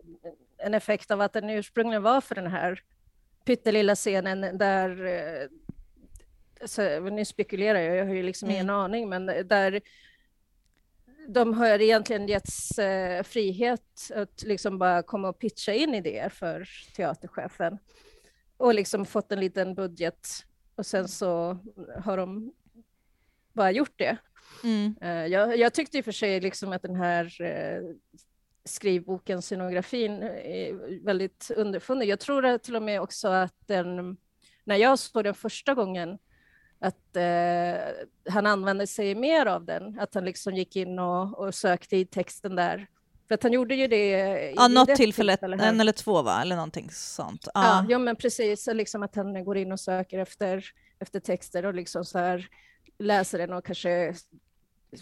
en effekt av att den ursprungligen var för den här pyttelilla scenen där, eh, alltså, nu spekulerar jag, jag har ju liksom mm. ingen aning, men där de har egentligen getts eh, frihet att liksom bara komma och pitcha in idéer för teaterchefen och liksom fått en liten budget och sen så har de bara gjort det. Mm. Uh, jag, jag, tyckte i och för sig liksom att den här uh, skrivboken, scenografin, är väldigt underfunnen. Jag tror till och med också att den, när jag såg den första gången, att uh, han använde sig mer av den, att han liksom gick in och, och sökte i texten där för att han gjorde ju det Ja, något tillfälle, tillfälle en eller två va? Eller någonting sånt. Ja, ja, ja men precis. Liksom att han går in och söker efter, efter texter och liksom så här läser den och kanske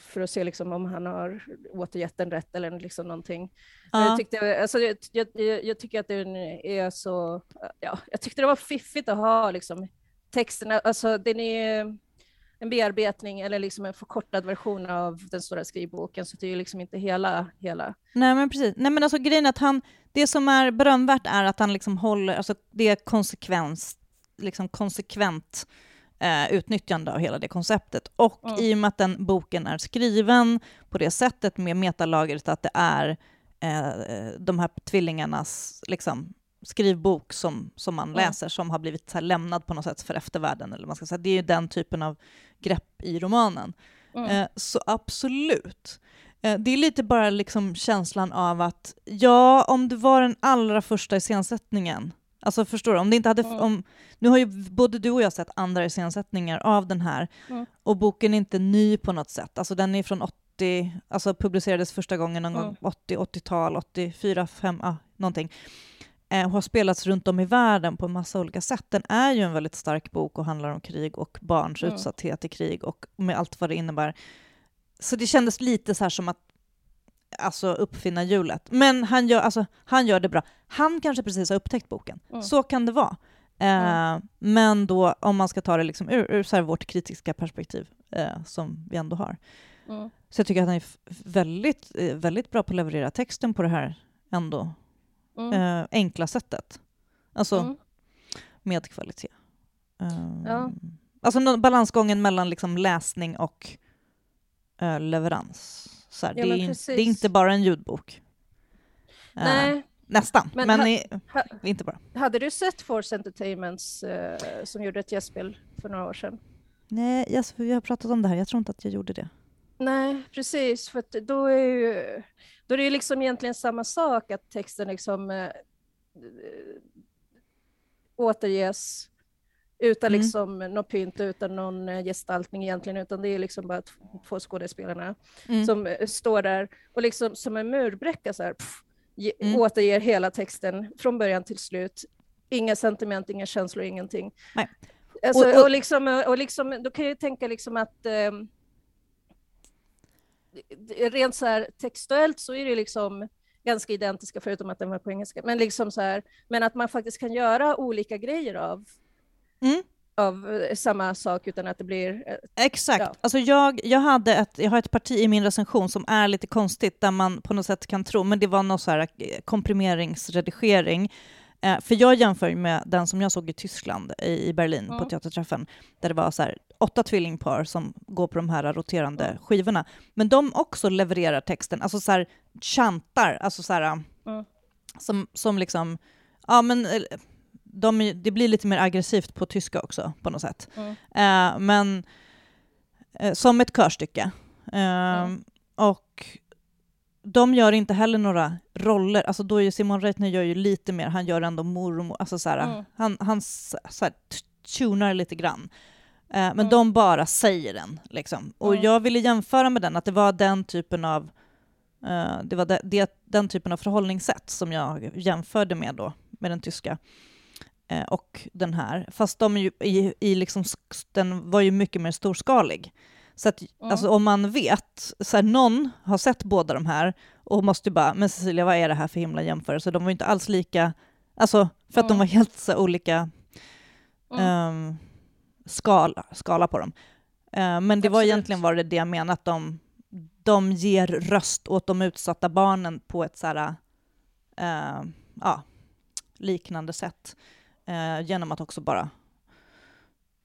för att se liksom om han har återgett den rätt eller liksom någonting. Ja. Jag, tyckte, alltså, jag, jag, jag, tycker att den är så... Ja, jag tyckte det var fiffigt att ha liksom, texterna. Alltså, den är en bearbetning eller liksom en förkortad version av den stora skrivboken, så det är ju liksom inte hela, hela. Nej men precis. Nej men alltså grejen att han, det som är berömvärt är att han liksom håller, alltså det är konsekvens, liksom konsekvent eh, utnyttjande av hela det konceptet. Och Mm. i och med att den boken är skriven på det sättet med metalagret att det är eh, de här tvillingarnas liksom, skrivbok som, som man läser som har blivit så lämnad på något sätt för eftervärlden. Eller man ska säga. Det är ju den typen av grepp i romanen. Mm. Eh, så absolut. Eh, det är lite bara liksom känslan av att, ja, om det var den allra första iscensättningen, alltså förstår du? Om det inte hade, Mm. om, nu har ju både du och jag sett andra iscensättningar av den här, Mm. och boken är inte ny på något sätt. Alltså den är från 80, alltså publicerades första gången någon Mm. gång 80, 80-tal, 84, 5, ah, någonting. Eh, och har spelats runt om i världen på en massa olika sätt. Den är ju en väldigt stark bok och handlar om krig och barns Mm. utsatthet i krig och med allt vad det innebär. Så det kändes lite så här som att alltså, uppfinna hjulet. Men han gör, alltså, han gör det bra. Han kanske precis har upptäckt boken. Mm. Så kan det vara. Eh, Men då, om man ska ta det liksom ur, ur så här vårt kritiska perspektiv, eh, som vi ändå har. Mm. Så jag tycker att han är väldigt, eh, väldigt bra på att leverera texten på det här ändå Mm. eh, enkla sättet. Alltså Mm. med kvalitet. Eh, Ja. Alltså balansgången mellan liksom läsning och eh, leverans. Så här, Ja, det, är, det är inte bara en ljudbok. Eh, Nej, Nästan, men, Men ha- i, ha, inte bara. hade du sett Force Entertainments eh, som gjorde ett gästspel för några år sedan? Nej, yes, vi har pratat om det här. Jag tror inte att jag gjorde det. Nej, precis. För då är ju, då är det liksom egentligen samma sak att texten liksom eh, återges utan Mm. liksom något pynt, utan någon eh, gestaltning egentligen, utan det är liksom bara två skådespelarna Mm. som eh, står där och liksom som en murbräcka så här, pff, ge, Mm. återger hela texten från början till slut. Inga sentiment, inga känslor, ingenting. Nej. Alltså, Och- och, och- liksom, och liksom, då kan jag ju tänka liksom att det- rent så här textuellt så är det liksom ganska identiska förutom att den var på engelska. Men liksom så här, men att man faktiskt kan göra olika grejer av, Mm. av eh, samma sak utan att det blir eh, Exakt. Ja. Alltså jag, jag, hade ett, jag har ett parti i min recension som är lite konstigt, där man på något sätt kan tro, men det var någon så här eh, komprimeringsredigering. Eh, för jag jämför med den som jag såg i Tyskland, i, i Berlin, på Mm. teaterträffen, där det var så här, åtta tvillingpar som går på de här roterande Mm. skivorna. Men de också levererar texten, alltså så här, chantar, alltså så här, Mm. som, som liksom, ja men eh, de, det blir lite mer aggressivt på tyska också på något sätt. Eh, men eh, som ett körstycke. Eh. Och de gör inte heller några roller. Alltså då är Simon Reitner gör ju lite mer, han gör ändå mormor, alltså så här, Mm. han, han så här, tunar lite grann. Eh, men Mm. de bara säger den. Liksom. Och Mm. jag ville jämföra med den, att det var den typen av eh, det var det, det, den typen av förhållningssätt som jag jämförde med då, med den tyska eh, och den här. Fast de ju, i, i liksom, den var ju mycket mer storskalig. Så att, Mm. alltså, om man vet, så här, någon har sett båda de här och måste bara, men Cecilia vad är det här för himla jämförelse? De var ju inte alls lika, alltså för att de Mm. var helt så olika mm. ehm, skala, skala på dem. Eh, men det var Absolut. egentligen var det det jag menade, att de, de ger röst åt de utsatta barnen på ett så här, eh, ja, liknande sätt. Eh, genom att också bara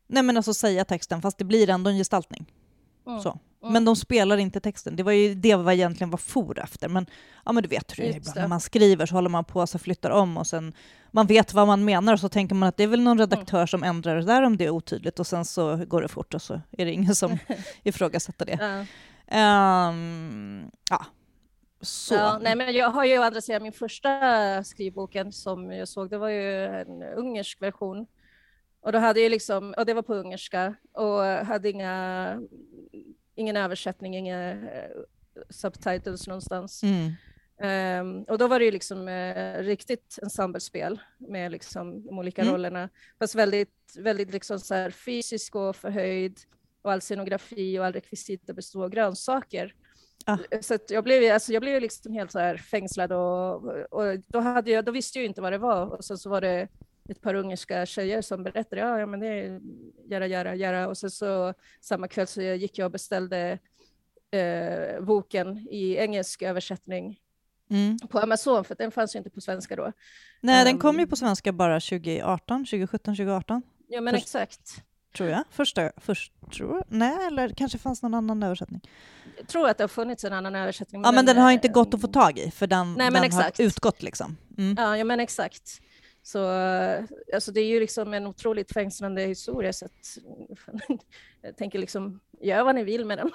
Nej men alltså säga texten, fast det blir ändå en gestaltning. Mm. Så. Mm. Men de spelar inte texten. Det var ju det vad egentligen var for efter. Men, ja, men du vet hur det är ibland. När man skriver så håller man på så flyttar om och sen man vet vad man menar och så tänker man att det är väl någon redaktör som ändrar det där om det är otydligt och sen så går det fort och så är det ingen som ifrågasätter det. Ehm, ja, så. Ja, nej, men jag har ju å andra sidan min första skrivboken som jag såg, det var ju en ungersk version. Och, då hade jag liksom, och det var på ungerska och hade inga, ingen översättning, inga eh, subtitles någonstans. Mm. Ehm, och då var det ju liksom eh, riktigt ensemblespel med liksom de olika Mm. rollerna. Fast väldigt, väldigt liksom så här fysisk och förhöjd och all scenografi och all rekvisita bestod av grönsaker. Ah. Så jag blev, alltså jag blev liksom helt så här fängslad och, och då, hade jag, då visste jag inte vad det var. Och sen så var det ett par ungerska tjejer som berättade, ja, ja men det är göra, göra, göra. Och sen så samma kväll så gick jag och beställde eh, boken i engelsk översättning Mm. på Amazon, för den fanns ju inte på svenska då. Nej, den kom ju Ehm. på svenska bara 2018, 2017, 2018. Ja men Först- exakt. tror jag. Första, först, tror Nej, eller kanske fanns någon annan översättning. Jag tror att det har funnits en annan översättning. Ja, men den har inte gått att få tag i, för den, Nej, den har utgått liksom. Mm. Ja, ja, men exakt. Så alltså det är ju liksom en otroligt fängslande historia, så att, jag tänker liksom, gör vad ni vill med den.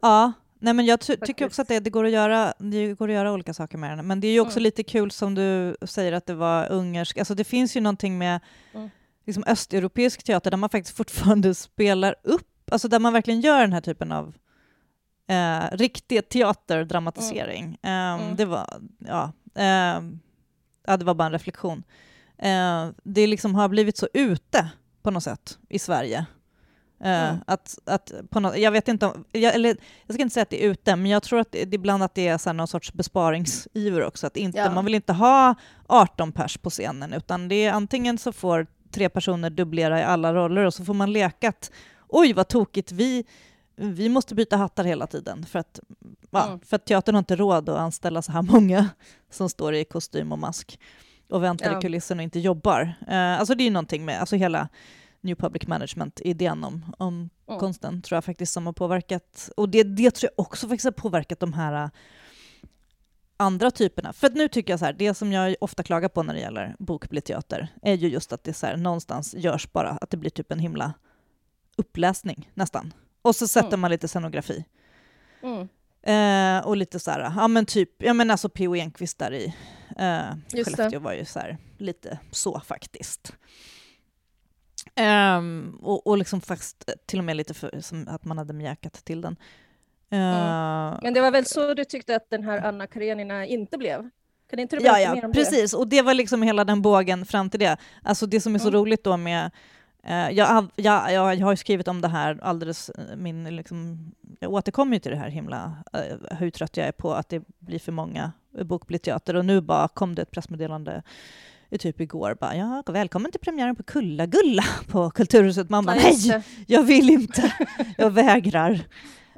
Ja, nej men jag ty- tycker Faktiskt. också att det, det, går att göra, det går att göra olika saker med den. Men det är ju också Mm. lite kul som du säger att det var ungersk, alltså det finns ju någonting med Mm. liksom östeuropeisk teater där man faktiskt fortfarande spelar upp, alltså där man verkligen gör den här typen av eh, riktig teaterdramatisering. Mm. Det var, ja, ehm, ja, det var bara en reflektion. Eh, det liksom har blivit så ute på något sätt i Sverige. Eh, Mm. att, att på något, jag vet inte om, jag, eller, jag ska inte säga att det är ute, men jag tror att det, ibland att det är så någon sorts besparingsiver också. Att inte, Ja. Man vill inte ha 18 pers på scenen, utan det är antingen så får tre personer dubblera i alla roller och så får man leka att oj vad tokigt, vi, vi måste byta hattar hela tiden för att, ja, Mm. för att teatern har inte råd att anställa så här många som står i kostym och mask och väntar Ja. i kulissen och inte jobbar. Eh, alltså det är ju någonting med alltså hela New Public Management-idén om, om Mm. konsten tror jag faktiskt som har påverkat, och det, det tror jag också faktiskt har påverkat de här äh, andra typerna. För att nu tycker jag så här, det som jag ofta klagar på när det gäller bokbildteater är ju just att det så här, någonstans görs bara, att det blir typ en himla uppläsning nästan. Och så sätter Mm. man lite scenografi. Mm. Eh, och lite så här, ja men typ, ja men alltså P.O. Enquist där i eh, Just det. Skellefteå var ju så här, lite så faktiskt. Ehm, och, och liksom faktiskt till och med lite för, att man hade mjäkat till den. Eh, Men det var väl så du tyckte att den här Anna Karenina inte blev? Kan inte du Ja, berätta mer ja, om precis. Och det var liksom hela den bågen fram till det. Alltså det som är så Mm. roligt då med eh, jag, har- jag, jag, jag har skrivit om det här alldeles, eh, min, liksom, jag återkommer till det här himla, eh, hur trött jag är på att det blir för många bokbildteater och nu bara kom det ett pressmeddelande typ igår bara, ja, välkommen till premiären på Kulla-Gulla på Kulturhuset. Man bara, nej, jag vill inte, jag vägrar.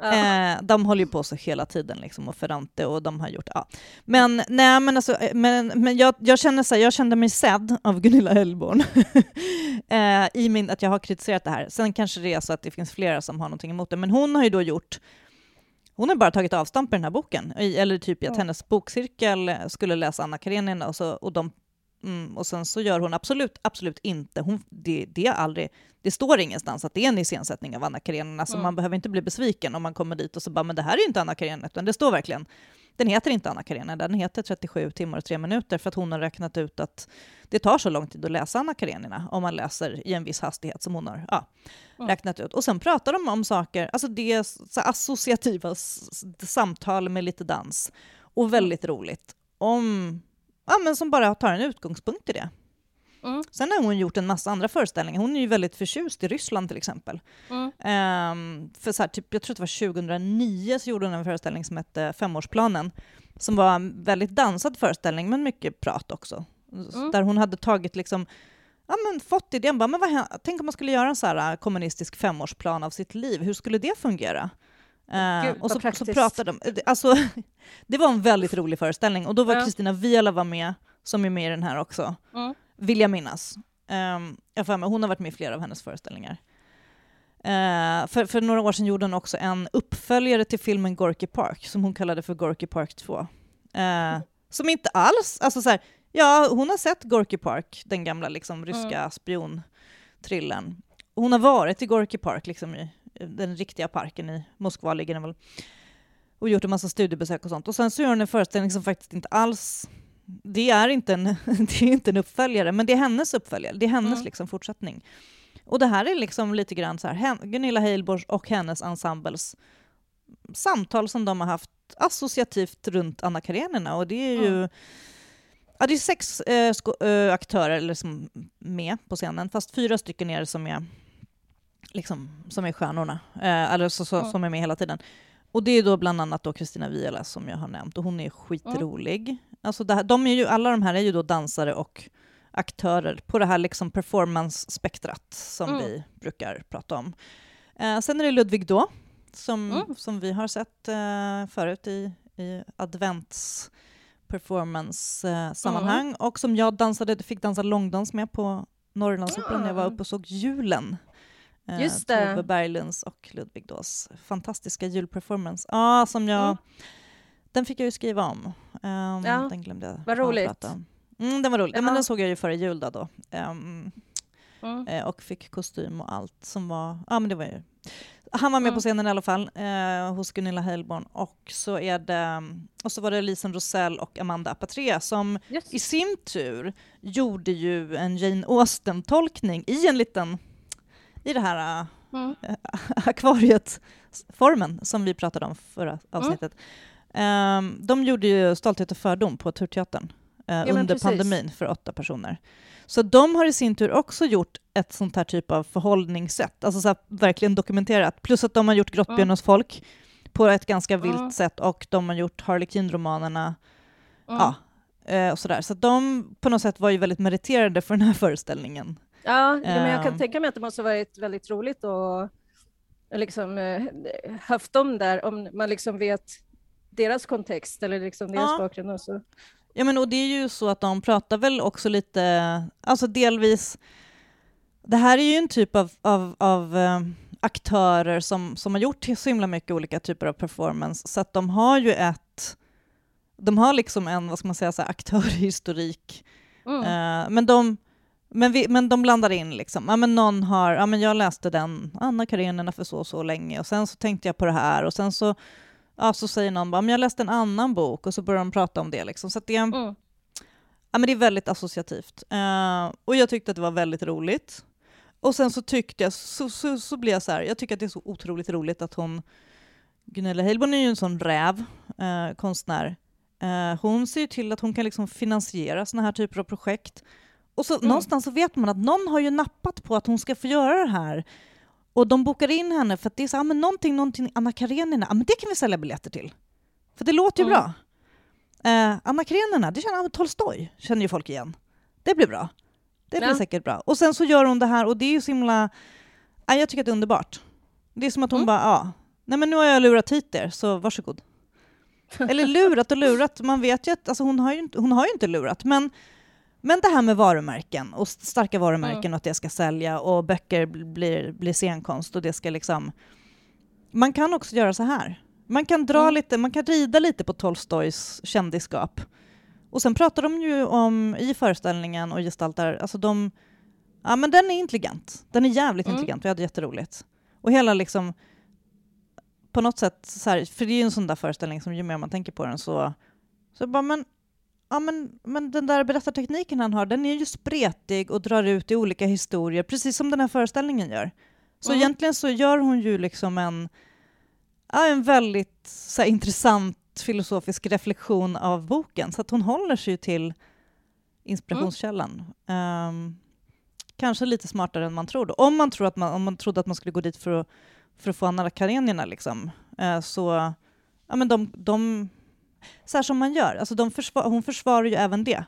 Eh, de håller ju på så hela tiden, liksom, och Ferrante, och de har gjort... Ja. Men, nej, men, alltså, eh, men, men jag, jag, känner så här, jag kände mig sedd av Gunilla Hellborn eh, i min, att jag har kritiserat det här. Sen kanske det är så att det finns flera som har någonting emot det, men hon har ju då gjort hon har bara tagit avstamp i den här boken, eller typ i att hennes bokcirkel skulle läsa Anna Karenina och, så, och, de, mm, och sen så gör hon absolut, absolut inte, hon, det, det, är aldrig, det står ingenstans att det är en iscensättning av Anna Karenina, så Mm. man behöver inte bli besviken om man kommer dit och så bara, men det här är ju inte Anna Karenina, utan det står verkligen, den heter inte Anna Karenina, den heter 37 timmar och 3 minuter för att hon har räknat ut att det tar så lång tid att läsa Anna Karenina om man läser i en viss hastighet som hon har ja, Mm. räknat ut. Och sen pratar de om saker, alltså det är associativa samtal med lite dans och väldigt roligt om, ja men som bara tar en utgångspunkt i det. Mm. Sen har hon gjort en massa andra föreställningar. Hon är ju väldigt förtjust i Ryssland till exempel. Mm. Ehm, för så här, typ, jag tror att det var 2009 så gjorde hon en föreställning som hette Femårsplanen, som var en väldigt dansad föreställning, men mycket prat också. Mm. Där hon hade tagit liksom, ja men fått idén, bara, men vad, tänk om man skulle göra en så här äh, kommunistisk femårsplan av sitt liv, hur skulle det fungera? Eh, Gud, och så, så pratade de, alltså, det var en väldigt rolig föreställning och då var Ja. Kristina Viola var med, som är med i den här också Mm. vill jag minnas. Um, jag med, hon har varit med i flera av hennes föreställningar. Eh, för, för några år sedan gjorde hon också en uppföljare till filmen Gorky Park, som hon kallade för Gorky Park 2. Eh, som inte alls, alltså så här, ja hon har sett Gorky Park, den gamla liksom, ryska Mm. spionthrillern. Hon har varit i Gorky Park, liksom i den riktiga parken i Moskva ligger den väl, och gjort en massa studiebesök och sånt. Och sen så gör hon en föreställning som faktiskt inte alls det är inte en, det är inte en uppföljare, men det är hennes uppföljare. Det är hennes Mm. liksom fortsättning. Och det här är liksom lite grann så här, Gunilla Heilborgs och hennes ensembles samtal som de har haft associativt runt Anna Karenina. Och det är ju Mm. ja, det är sex sko- eh, aktörer eller som med på scenen, fast fyra stycken är det som är, liksom, som är stjärnorna, eh, eller så, så, Mm. som är med hela tiden. Och det är då bland annat då Kristina Viola som jag har nämnt, och hon är skitrolig. Alltså det här, de är ju, alla de här är ju då dansare och aktörer på det här liksom performance-spektrat som Mm. vi brukar prata om. Eh, sen är det Ludvig då, som, Mm. som vi har sett eh, förut i, i advents performance-sammanhang Mm. och som jag dansade, fick dansa långdans med på Norrlandsoperan när jag var Ja. uppe och såg julen. Eh, Just det. Tove Berglunds och Ludvig Dås fantastiska julperformance. Ja, som jag... Mm. Den fick jag ju skriva om. Ehm, Ja, den glömde jag vad roligt. Mm, den var rolig. Ja. Men den såg jag ju före jul då. då. Ehm, Mm. eh, och fick kostym och allt som var... Ja, men det var ju... Han var med Mm. på scenen i alla fall, eh, hos Gunilla Heilborn. Och så, är det, och så var det Lisen Rosell och Amanda Apatre som Just. i sin tur gjorde ju en Jane Austen-tolkning i en liten... I det här Mm. akvariet-formen som vi pratade om förra avsnittet. Ehm, de gjorde ju Stolthet och fördom på Turteatern eh, men under pandemin för åtta personer. Så de har i sin tur också gjort ett sånt här typ av förhållningssätt, alltså så verkligen dokumenterat. Plus att de har gjort Grottbjörnens folk på ett ganska vilt Mm. sätt och de har gjort Harlequin-romanerna Mm. Ja, eh, och sådär. Så de på något sätt var ju väldigt meriterade för den här föreställningen. Ja, ja, men jag kan Ehm. tänka mig att det måste ha varit väldigt roligt att liksom, eh, haft dem där om man liksom vet deras kontext eller liksom deras Ja. bakgrund. Och så. Ja, men och det är ju så att de pratar väl också lite, alltså delvis, det här är ju en typ av, av, av eh, aktörer som, som har gjort så himla mycket olika typer av performance, så att de har ju ett, de har liksom en, vad ska man säga, så här, aktörhistorik Mm. Eh, men, de, men, vi, men de blandar in liksom, ja, men någon har, ja, men jag läste den, Anna Karenina för så och så länge och sen så tänkte jag på det här och sen så, ja, så säger någon bara, men jag läste en annan bok och så börjar de prata om det. Liksom. Så det, Mm. ja, men det är väldigt associativt. Eh, och jag tyckte att det var väldigt roligt. Och sen så tyckte jag, så, så, så blir jag så här, jag tycker att det är så otroligt roligt att hon, Gunilla Heilborn är ju en sån räv, eh, konstnär. Eh, hon ser ju till att hon kan liksom finansiera såna här typer av projekt. Och så Mm. någonstans så vet man att någon har ju nappat på att hon ska få göra det här. Och de bokar in henne för att det är så, ah, men någonting, någonting, Anna Karenina, ah, men det kan vi sälja biljetter till. För det låter ju Mm. bra. Eh, Anna Karenina, det känner ah, Tolstoj, känner ju folk igen. Det blir bra. Det blir Ja. säkert bra. Och sen så gör hon det här och det är ju så himla... Ah, jag tycker att det är underbart. Det är som att hon Mm. bara, ja, nej men nu har jag lurat hit er, så varsågod. Eller lurat och lurat, man vet ju att alltså hon, har ju inte, hon har ju inte lurat, men, men det här med varumärken och st- starka varumärken Mm. och att det ska sälja och böcker bl- blir, blir scenkonst och det ska liksom... Man kan också göra så här. Man kan dra Mm. lite, man kan rida lite på Tolstojs kändisskap. Och sen pratar de ju om, i föreställningen och gestaltar, alltså de... Ja men den är intelligent. Den är jävligt Mm. intelligent, vi hade jätteroligt. Och hela liksom på något sätt, så här, för det är ju en sån där föreställning som ju mer man tänker på den så, så bara men, ja, men, men den där berättartekniken han har, den är ju spretig och drar ut i olika historier, precis som den här föreställningen gör. Så Mm. egentligen så gör hon ju liksom en, ja, en väldigt så här, intressant filosofisk reflektion av boken, så att hon håller sig ju till inspirationskällan. Ehm, kanske lite smartare än man tror då. Om man, tror att man, om man trodde att man skulle gå dit för att, för att få Anna Karenina, liksom, eh, så... Ja, men de, de, så här som man gör. Alltså försvar, hon försvarar ju även det.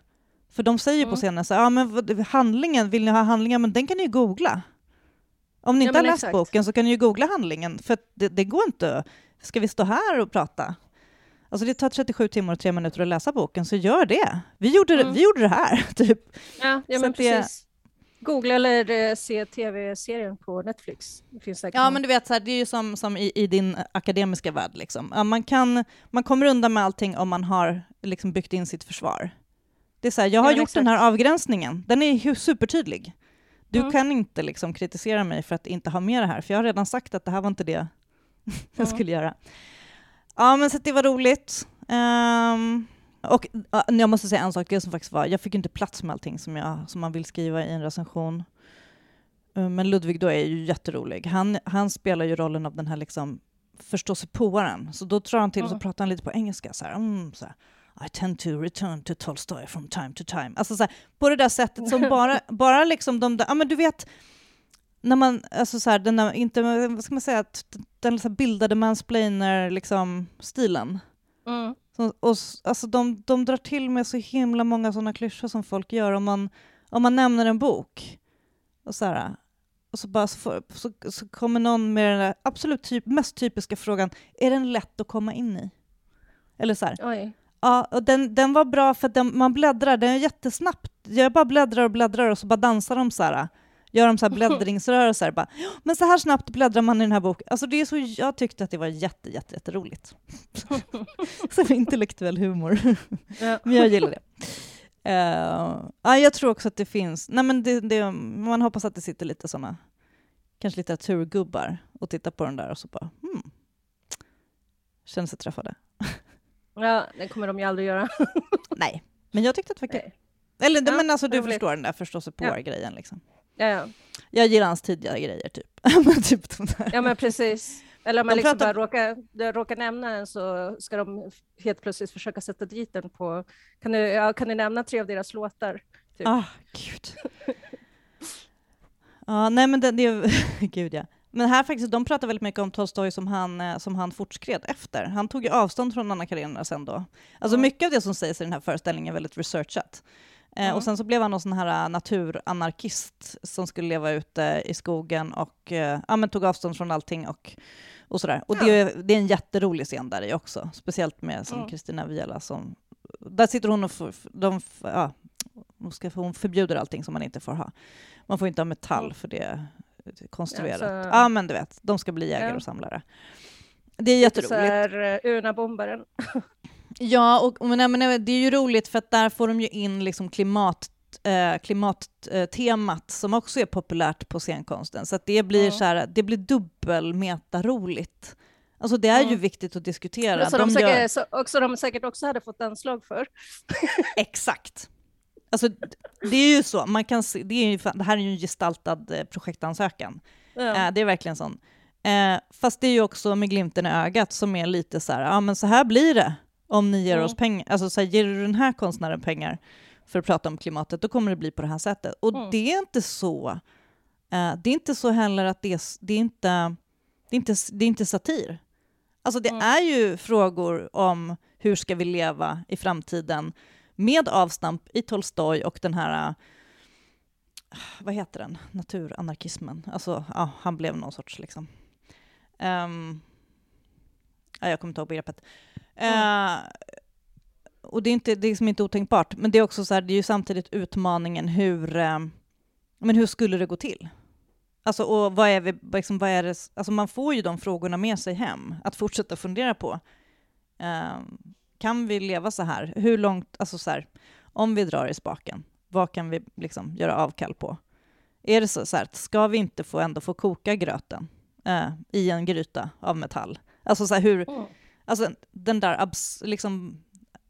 För de säger ju på Mm. scenen så här, ja, men vad- handlingen, vill ni ha handlingen? Men den kan ni ju googla. Om ni Ja, inte har läst exakt. boken så kan ni ju googla handlingen, för det, det går inte. Ska vi stå här och prata? Alltså det tar 37 timmar och tre minuter att läsa boken, så gör det. Vi gjorde, Mm. vi gjorde det här, typ. Ja, ja Så men att det- precis. Googla eller eh, se tv-serien på Netflix. Det finns säkert Ja, men du vet, så här, det är ju som, som i, i din akademiska värld. Liksom. Man, kan, man kommer undan med allting om man har liksom, byggt in sitt försvar. Det är så här, jag har Ja, gjort den här avgränsningen, den är supertydlig. Du Mm. kan inte liksom, kritisera mig för att inte ha med det här, för jag har redan sagt att det här var inte det jag Mm. skulle göra. Ja, men så det var roligt. Ehm, och ja, jag måste säga en sak, det som faktiskt var, jag fick inte plats med allting som, jag, som man vill skriva i en recension. Eh, Men Ludvig då är ju jätterolig. Han, han spelar ju rollen av den här liksom förståsigpåaren. Så då drar han till och så pratar han lite på engelska. Så här, mm, så här, I tend to return to Tolstoy from time to time. Alltså så här, på det där sättet som bara, bara liksom de där, ja men du vet, när man, alltså så här, den där, inte, vad ska man säga, den liksom bildade mansplainer liksom stilen. Mm. Så, och, alltså de, de drar till med så himla många sådana klyschor som folk gör om man, om man nämner en bok. Och så, här, och så, bara, så, får, så, så kommer någon med den där absolut typ, mest typiska frågan, är den lätt att komma in i? Eller så här, Oj. Ja, och den, den var bra för att den, man bläddrar, den är jättesnabbt. Jag bara bläddrar och bläddrar och så bara dansar de så här. Gör de så här bläddringsrörelser. Bara, men så här snabbt bläddrar man i den här boken. Alltså det är så, jag tyckte att det var jätte, jätte, jätteroligt. Som intellektuell humor. Ja. men jag gillar det. Uh, ja, jag tror också att det finns, nej men det, det, man hoppas att det sitter lite såna kanske litteraturgubbar och tittar på den där och så bara hmm, känner sig träffade. ja, det kommer de ju aldrig göra. Nej, men jag tyckte att det var kul. Eller Ja, men alltså du förstår den där förståsigpå-grejen liksom. Ja, ja. Jag gillar hans tidigare grejer typ. Typ de där. ja, men precis. Eller om man De liksom pratar- bara råkar, råkar nämna den så ska de helt plötsligt försöka sätta dit den på... Kan du, ja, kan du nämna tre av deras låtar? Typ. Ah, gud. Ja, nej men det, det gud ja. Men här faktiskt, de pratar väldigt mycket om Tolstoj som han, eh, som han fortskred efter. Han tog ju avstånd från Anna Karenina sen då. Alltså mycket av det som sägs i den här föreställningen är väldigt researchat. Eh, Mm. Och sen så blev han någon sån här eh, naturanarkist som skulle leva ute i skogen och eh, ja, men tog avstånd från allting och, och sådär. Och det, är- det är en jätterolig scen där i också, speciellt med som Mm. Kristina Viela som... Där sitter hon och f- f- de, ja, hon, förbjuder allting som man inte får ha. Man får inte ha metall för det är konstruerat. Ja, Ja, så- men du vet, de ska bli jägare Ja. och samlare. Det är Lite så jätteroligt. här uh, Una-bombaren. Ja, och, men, nej, men det är ju roligt för att där får de ju in liksom klimat eh, klimattemat som också är populärt på scenkonsten. Så det blir Ja. så här, det blir dubbel metaroligt. Alltså det är Ja. ju viktigt att diskutera. Så de, De gör- säkert, så också, de säkert också hade fått anslag för. Exakt. Alltså, det är ju så, man kan se, det, är ju, det här är ju en gestaltad eh, projektansökan. Ja. Eh, det är verkligen sån. Eh, fast det är ju också med glimten i ögat som är lite så här, ja men så här blir det om ni ger Mm. oss pengar. Alltså så här, ger du den här konstnären pengar för att prata om klimatet, då kommer det bli på det här sättet. Och Mm. det är inte så. Eh, det är inte så heller att det är, det är inte, det är inte, det är inte satir. Alltså det Mm. är ju frågor om hur ska vi leva i framtiden med avstamp i Tolstoj och den här, eh, vad heter den, naturanarkismen. Alltså, ja, han blev någon sorts liksom. Ehm, ja, jag kommer inte ihåg begreppet. Eh, och det är, inte, det är liksom inte otänkbart, men det är också så här, det är ju samtidigt utmaningen hur, eh, men hur skulle det gå till? Alltså, och vad är, vi, liksom, vad är det, alltså man får ju de frågorna med sig hem, att fortsätta fundera på. Ehm, kan vi leva så här? Hur långt, alltså så här, om vi drar i spaken, vad kan vi liksom göra avkall på? Är det så, så här, ska vi inte få ändå få koka gröten eh, i en gryta av metall? Alltså så hur, Mm. alltså den där abs, liksom,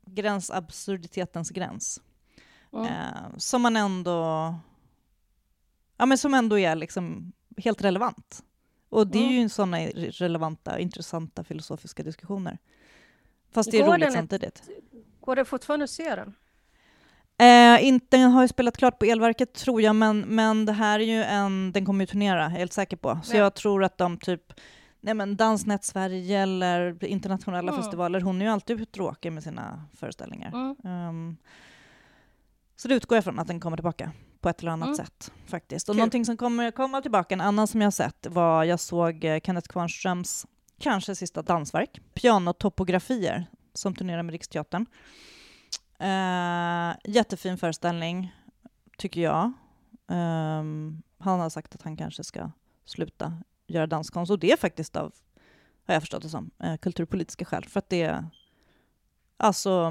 gräns, absurditetens gräns. Mm. Eh, som man ändå, ja men som ändå är liksom helt relevant. Och det är Mm. ju sådana relevanta, intressanta filosofiska diskussioner. Fast det är Går roligt den samtidigt. Går det fortfarande att se den? Eh, inte har ju spelat klart på Elverket tror jag, men, men det här är ju en, den kommer ju turnera, jag är helt säker på. Så Ja. jag tror att de typ, nej men Dansnät Sverige eller internationella Mm. festivaler, hon är ju alltid ute och åker med sina föreställningar. Mm. Ehm, så det utgår jag från att den kommer tillbaka på ett eller annat Mm. sätt faktiskt. Och Kul. någonting som kommer komma tillbaka, en annan som jag sett var, jag såg eh, Kenneth Kvarnströms kanske sista dansverk, Pianotopografier, som turnerar med Riksteatern. Uh, jättefin föreställning, tycker jag. Ehm, han har sagt att han kanske ska sluta göra danskonst, och det är faktiskt av, har jag förstått det som, eh, kulturpolitiska skäl. För att det är, alltså,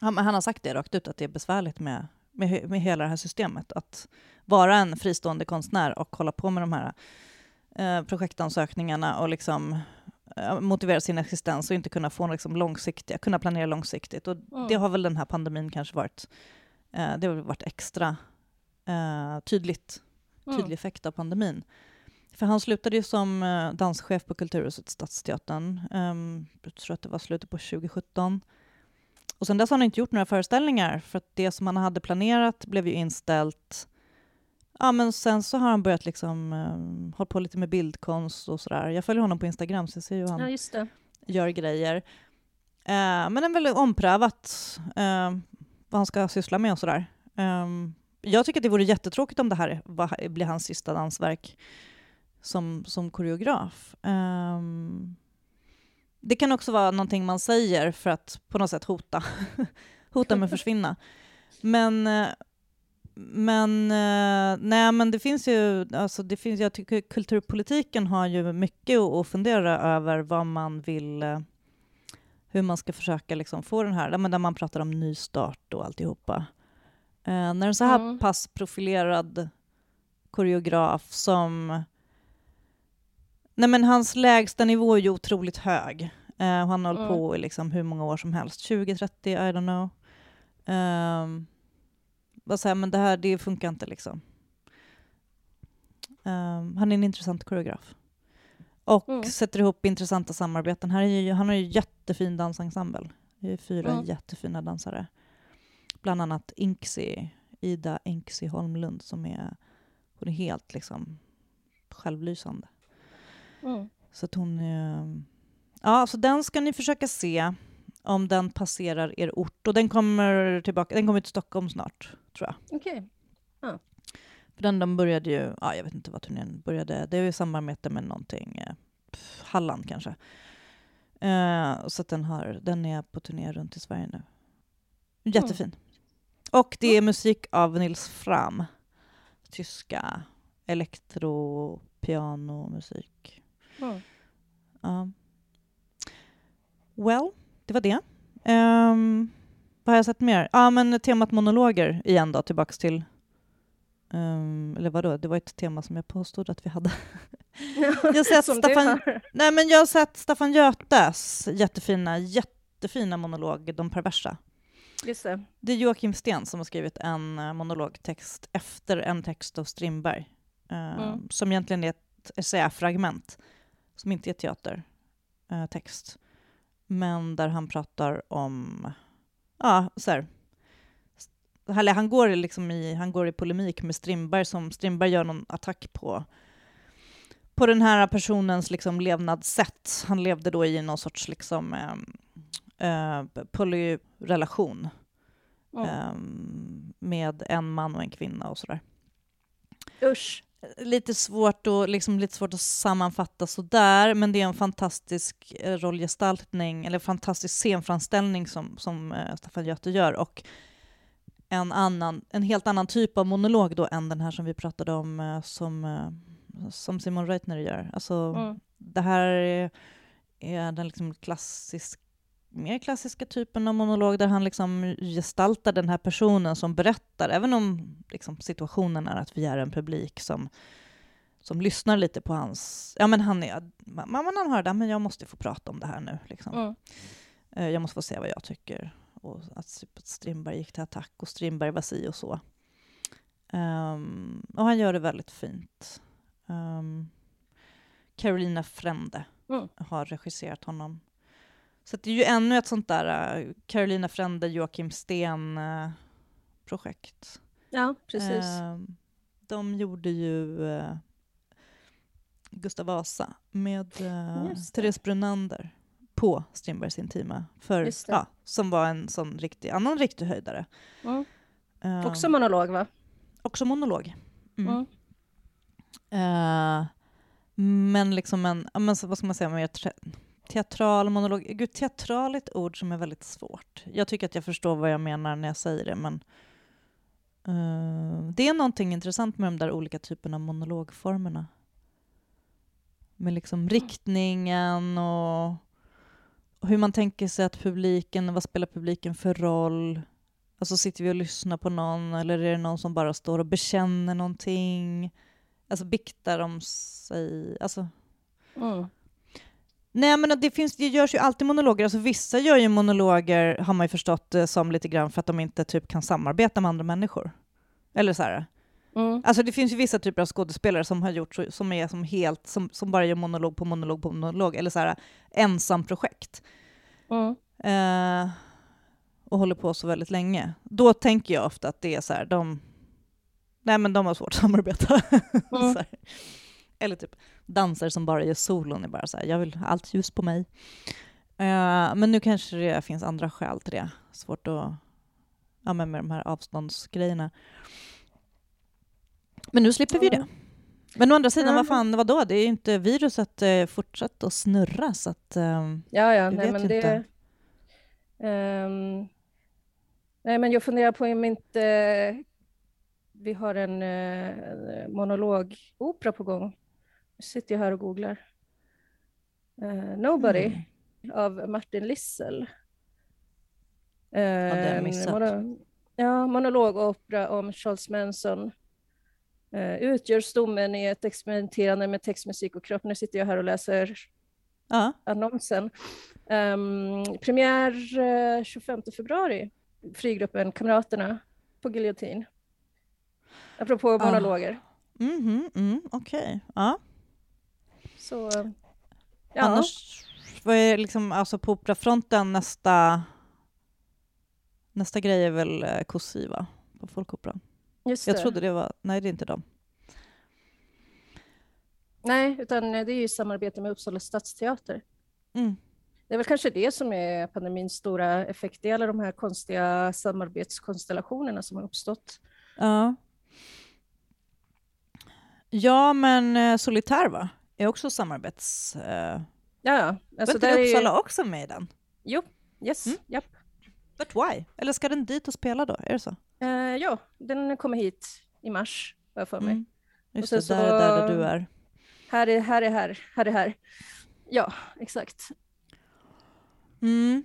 han, han har sagt det rakt ut, att det är besvärligt med, med, med hela det här systemet. Att vara en fristående konstnär och hålla på med de här eh, projektansökningarna och liksom eh, motivera sin existens och inte kunna få liksom långsiktiga, kunna planera långsiktigt. Och Mm. det har väl den här pandemin kanske varit, eh, det har varit extra tydligt, Mm. tydlig effekt av pandemin. För han slutade ju som eh, danschef på Kulturhuset Stadsteatern, um, jag tror att det var slutet på 2017. Och sen dess har han inte gjort några föreställningar, för att det som han hade planerat blev ju inställt. Ja, men sen så har han börjat liksom, um, hålla på lite med bildkonst och sådär. Jag följer honom på Instagram, så jag ser ju hur han Ja, gör grejer. Eh, men det är väldigt omprövat eh, vad han ska syssla med och sådär. Eh, jag tycker att det vore jättetråkigt om det här var, blir hans sista dansverk som, som koreograf. Eh, Det kan också vara någonting man säger för att på något sätt hota, hota med att försvinna. Men, eh, men, eh, nej, men det finns ju, alltså det finns, jag tycker kulturpolitiken har ju mycket att fundera över vad man vill, eh, hur man ska försöka liksom få den här, där man pratar om nystart och alltihopa. när en så här mm. pass profilerad koreograf som Nej men hans lägsta nivå är ju otroligt hög. Uh, han har hållit mm. på i liksom hur många år som helst. 20, 30, I don't know. Um, vad säger men det här det funkar inte liksom. Um, han är en intressant koreograf. Och mm. sätter ihop intressanta samarbeten. Här är ju, han har ju jättefin dansensemble. Det är fyra mm. jättefina dansare. Bland annat Inksi, Ida Inksi Holmlund som är, hon är helt liksom självlysande. Mm. Så att hon... Ja, så den ska ni försöka se om den passerar er ort. Och den kommer tillbaka, den kommer till Stockholm snart, tror jag. Okej. Okay. Ja. För den de började ju, ja, jag vet inte vad turnén började, det är i samarbete med någonting, eh, Halland kanske. Uh, så den, har, den är på turné runt i Sverige nu. Jättefin. Mm. Och det är musik av Nils Fram. Tyska elektro, pianomusik. Mm. Uh. Well, det var det. Um, vad har jag sett mer? Ja, ah, men temat monologer igen då, tillbaks till... Um, eller vadå, det var ett tema som jag påstod att vi hade. jag, har sett Staffan, nej, men jag har sett Staffan Götes jättefina, jättefina monolog, De perversa. Just det. det är Joakim Sten som har skrivit en eh, monologtext efter en text av Strindberg, uh, mm. som egentligen är ett essäfragment, som inte är teatertext. Uh, men där han pratar om, ja, så här, han går, liksom i, han går i polemik med Strindberg, som Strindberg gör någon attack på, på den här personens liksom levnadssätt. Han levde då i någon sorts liksom, eh, eh, polyrelation mm. eh, med en man och en kvinna och sådär. Usch lite svårt, och, liksom lite svårt att sammanfatta sådär, men det är en fantastisk eh, rollgestaltning, eller fantastisk scenframställning som, som uh, Staffan Göte gör. Och en, annan, en helt annan typ av monolog då än den här som vi pratade om uh, som, som Simon Reutner gör. Alltså, mm. Det här är, är den liksom klassiska mer klassiska typen av monolog där han liksom gestaltar den här personen som berättar, även om liksom situationen är att vi är en publik som, som lyssnar lite på hans... Ja, men han, är, man, man hör det, men jag måste få prata om det här nu. Liksom. Mm. Jag måste få se vad jag tycker. Och att Strindberg gick till attack och Strindberg var si och så. Um, och han gör det väldigt fint. Um, Carolina Frände mm. har regisserat honom. Så det är ju ännu ett sånt där uh, Carolina Frände, Joakim Sten-projekt. Uh, ja, precis. Uh, de gjorde ju uh, Gustav Vasa med uh, Therese Brunander på Strindbergs Intima, för, ja, som var en sån riktig, annan riktig höjdare. Mm. också monolog, va? Också monolog. Mm. Mm. men liksom en, men, vad ska man säga, mer Teatral monolog. Gud, teatral är ett ord som är väldigt svårt. Jag tycker att jag förstår vad jag menar när jag säger det, men uh, det är någonting intressant med de där olika typerna av monologformerna. Med liksom riktningen och, och hur man tänker sig att publiken, vad spelar publiken för roll? Alltså sitter vi och lyssnar på någon eller är det någon som bara står och bekänner någonting? Alltså biktar om sig? Alltså, mm. Nej men det, finns, det görs ju alltid monologer, alltså vissa gör ju monologer, har man ju förstått eh, som lite grann för att de inte typ kan samarbeta med andra människor. Eller så här. Mm. Alltså det finns ju vissa typer av skådespelare som har gjort så, som är som helt, som, som bara gör monolog på monolog på monolog, eller så här ensamprojekt. Mm. Uh, och håller på så väldigt länge. Då tänker jag ofta att det är så här, de, nej men de har svårt att samarbeta. Mm. Eller typ dansare som bara gör solon är bara så här, jag vill ha allt ljus på mig. Uh, men nu kanske det finns andra skäl till det. Svårt att, ja men med de här avståndsgrejerna. Men nu slipper vi det. Men å andra sidan, Ja. vad fan, vadå? Det är ju inte viruset eh, fortsatt att snurra, så att... ehm, Ja, ja, nej men det... Ehm, nej, men jag funderar på om inte vi har en uh, monologopera på gång. Sitter jag här och googlar. Eh, Nobody Mm. av Martin Lissel. jag En missat. mono- ja, monologopera om Charles Manson. Uh, utgör stommen i ett experimenterande med textmusik och kropp. Nu sitter jag här och läser Ja. annonsen. Um, premiär eh, 25 februari, frigruppen Kamraterna på Giljotin. Apropå Ah. monologer. Mhm, mm, Okej. Ja. Så, eh, ja, Annars, vad är liksom, alltså på operafronten nästa... Nästa grej är väl eh, Kossi, va? På Folkoperan. just Jag det. trodde det var... Nej, det är inte dem. Nej, utan eh, det är ju samarbete med Uppsala stadsteater. Mm. Det är väl kanske det som är pandemins stora effekt, det är alla de här konstiga samarbetskonstellationerna som har uppstått. Ja. Ja, men Solitär, va? Är också samarbets... Eh, Ja, ja. var Alltså inte där är ju- Uppsala också med i den? Jo, yes, Mm. japp. But why? Eller ska den dit och spela då? Är det så? Eh, ja, den kommer hit i mars, har jag för mig. Mm. Just Och det, där, så- där, där du är. Här är här, är här, här är här. Ja, exakt. Mm.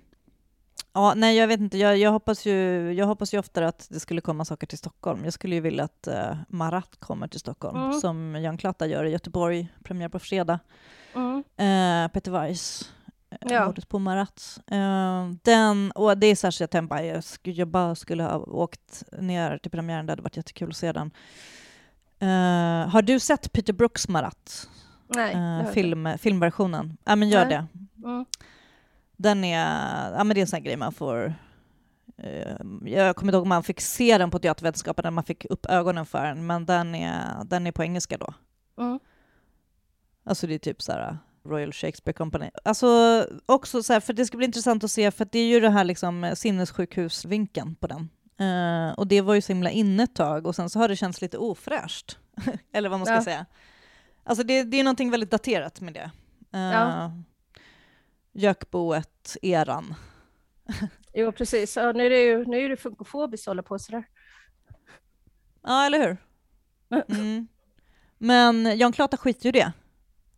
Ja, nej, jag vet inte. Jag, jag, hoppas ju, jag hoppas ju oftare att det skulle komma saker till Stockholm. Jag skulle ju vilja att uh, Marat kommer till Stockholm, Mm. som Jan Klata gör i Göteborg, premiär på fredag. Mm. Eh, Peter Weiss, eh, Ja. mordet på Marat. Eh, den, och det är särskilt jag tänkte bara, jag, sk- jag bara skulle ha åkt ner till premiären, det hade varit jättekul att se den. Har du sett Peter Brooks Marat? Nej, film, filmversionen? Ja, men gör Nej. det. Mm. Den är, ja men det är en sån här grej man får... eh, jag kommer inte ihåg om man fick se den på teatervetenskapen, eller man fick upp ögonen för den, men den är, den är på engelska då. Mm. Alltså det är typ så här Royal Shakespeare Company. Alltså också så här, för det ska bli intressant att se, för det är ju det här liksom sinnessjukhusvinkeln på den. Eh, och det var ju så himla inne ett tag, och sen så har det känts lite ofräscht. Eller vad man ska Ja. säga. Alltså det, det är någonting väldigt daterat med det. Uh, Ja. Jökboet-eran. Jo, precis. Ja, nu är det ju nu är det funkofobiskt att hålla på sådär. Ja, eller hur? Mm. Men Jan Klata skiter ju det.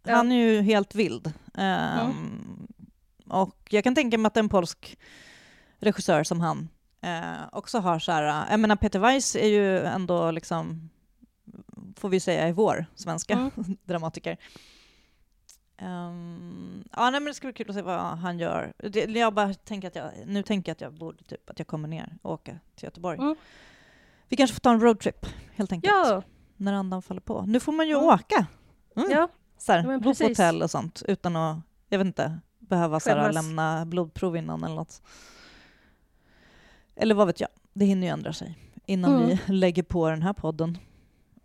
Han är ju helt vild. Ehm, Och jag kan tänka mig att en polsk regissör som han eh, också har så här... Jag menar, Peter Weiss är ju ändå liksom, får vi säga, är vår svenska Mm. dramatiker. Ehm, ja, nej, men det ska bli kul att se vad han gör. Det, jag bara tänker att jag, nu tänker jag att jag borde typ att jag kommer ner och åker till Göteborg. Mm. Vi kanske får ta en roadtrip helt enkelt Ja, när andan faller på. Nu får man ju Mm. åka. Mm. ja, Så här, Ja, bo på hotell och sånt utan att, jag vet inte, behöva så här, lämna blodprov innan eller något. Eller vad vet jag, det hinner ju ändra sig innan Mm. vi lägger på den här podden.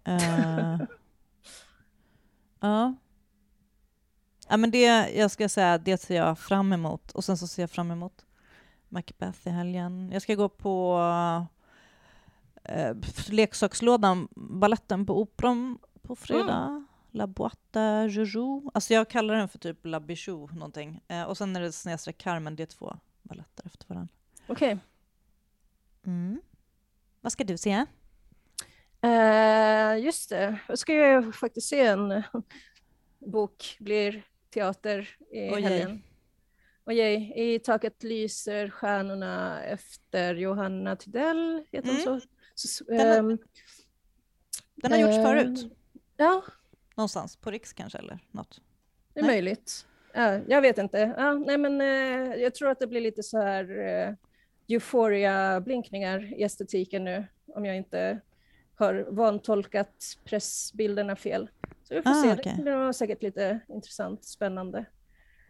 Eh, ja. Ja, men det jag ska säga, det ser jag fram emot. Och sen så ser jag fram emot Macbeth i helgen. Jag ska gå på eh, leksakslådan, balletten på Operan på fredag. La Boîte Joujou. Alltså jag kallar den för typ La Bijou någonting. Eh, och sen är det snedstreck Carmen, det är två balletter efter varandra. okej. Mm. Vad ska du se? Eh, just det, jag ska ju faktiskt se en bok, blir teater i Ojej. helgen. Ojej, I taket lyser stjärnorna efter Johanna Tidell, heter hon Mm. så? så Den har- ehm, Den har gjorts eh, förut. Ja, Någonstans på Riks kanske eller något. det är Nej. möjligt. Ja, jag vet inte. Ja, nej, men, eh, jag tror att det blir lite så här eh, euphoria-blinkningar i estetiken nu, om jag inte har vantolkat pressbilderna fel. Så vi får Ah, se. okej. Det var säkert lite intressant, spännande.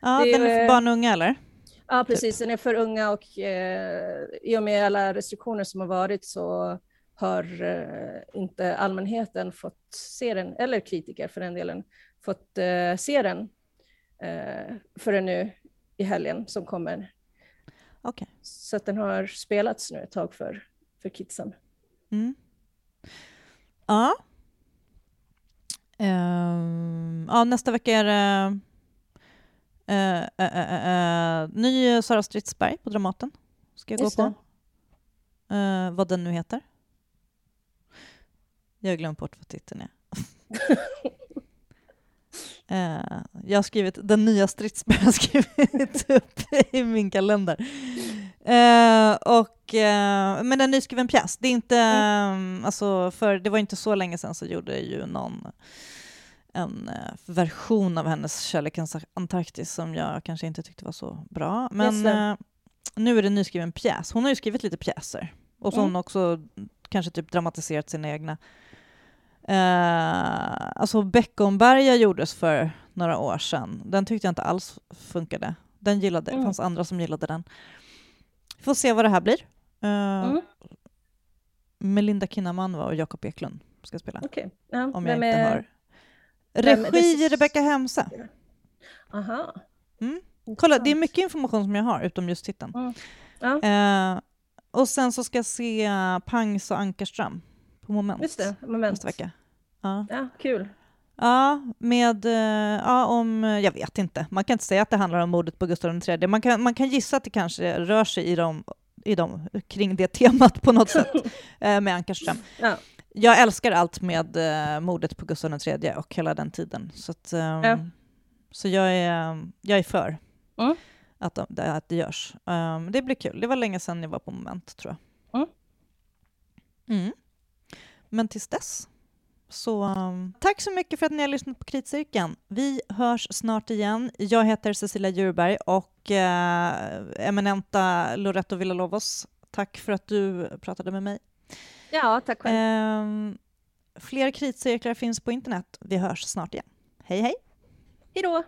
Ja, Det den är för barn och unga eller? Ja, precis. Den är för unga och eh, i och med alla restriktioner som har varit så har eh, inte allmänheten fått se den, eller kritiker för den delen, fått eh, se den eh, förrän nu i helgen som kommer. Okej. Så att den har spelats nu ett tag för, för kidsen. Mm. Ja. Ja, nästa vecka är det eh, eh, eh, ny Sara Stridsberg på Dramaten. Ska jag Just gå på. Eh, vad den nu heter. Jag har glömt bort vad titeln är. Eh, jag har skrivit den nya Stridsberg har skrivit upp i min kalender. Eh, och, eh, men en nyskriven pjäs. Det, är inte, eh, alltså, för det var inte så länge sedan så gjorde ju någon en eh, version av hennes Kärlekens Antarktis som jag kanske inte tyckte var så bra. Men det. eh, nu är det en nyskriven pjäs. Hon har ju skrivit lite pjäser. Och så Mm. hon också kanske typ dramatiserat sina egna. Eh, alltså Beckomberga gjordes för några år sedan. Den tyckte jag inte alls funkade. Den gillade, det Mm. fanns andra som gillade den. Vi får se vad det här blir. Eh, Mm. Melinda Kinnaman och Jakob Eklund ska spela, Okej. Ja, om jag inte är- har... Regi Rebecca Hemse. Aha. Mm. Kolla, det är mycket information som jag har, utom just titeln. Mm. Ja. Eh, och sen så ska jag se Pangs och Ankarström på Moment Just det, moment. nästa vecka. Ja. Ja, kul. Ja, med, eh, ja, om, jag vet inte. Man kan inte säga att det handlar om mordet på Gustav III. Man kan, man kan gissa att det kanske rör sig i dem, i dem, kring det temat på något sätt eh, med Ankarström. Ja. Jag älskar allt med eh, mordet på Gustav III och hela den tiden. Så, att, ehm, Ja. så jag, är, jag är för Mm. att, de, att det görs. Ehm, det blir kul. Det var länge sedan jag var på Moment, tror jag. Mm. Mm. Men tills dess så um, tack så mycket för att ni har lyssnat på Kritcirkeln. Vi hörs snart igen. Jag heter Cecilia Djurberg och eh, eminenta Loretto Villalovos. Tack för att du pratade med mig. Ja, tack själv. Ehm, fler kritcirklar finns på internet. Vi hörs snart igen. Hej hej! Hej då!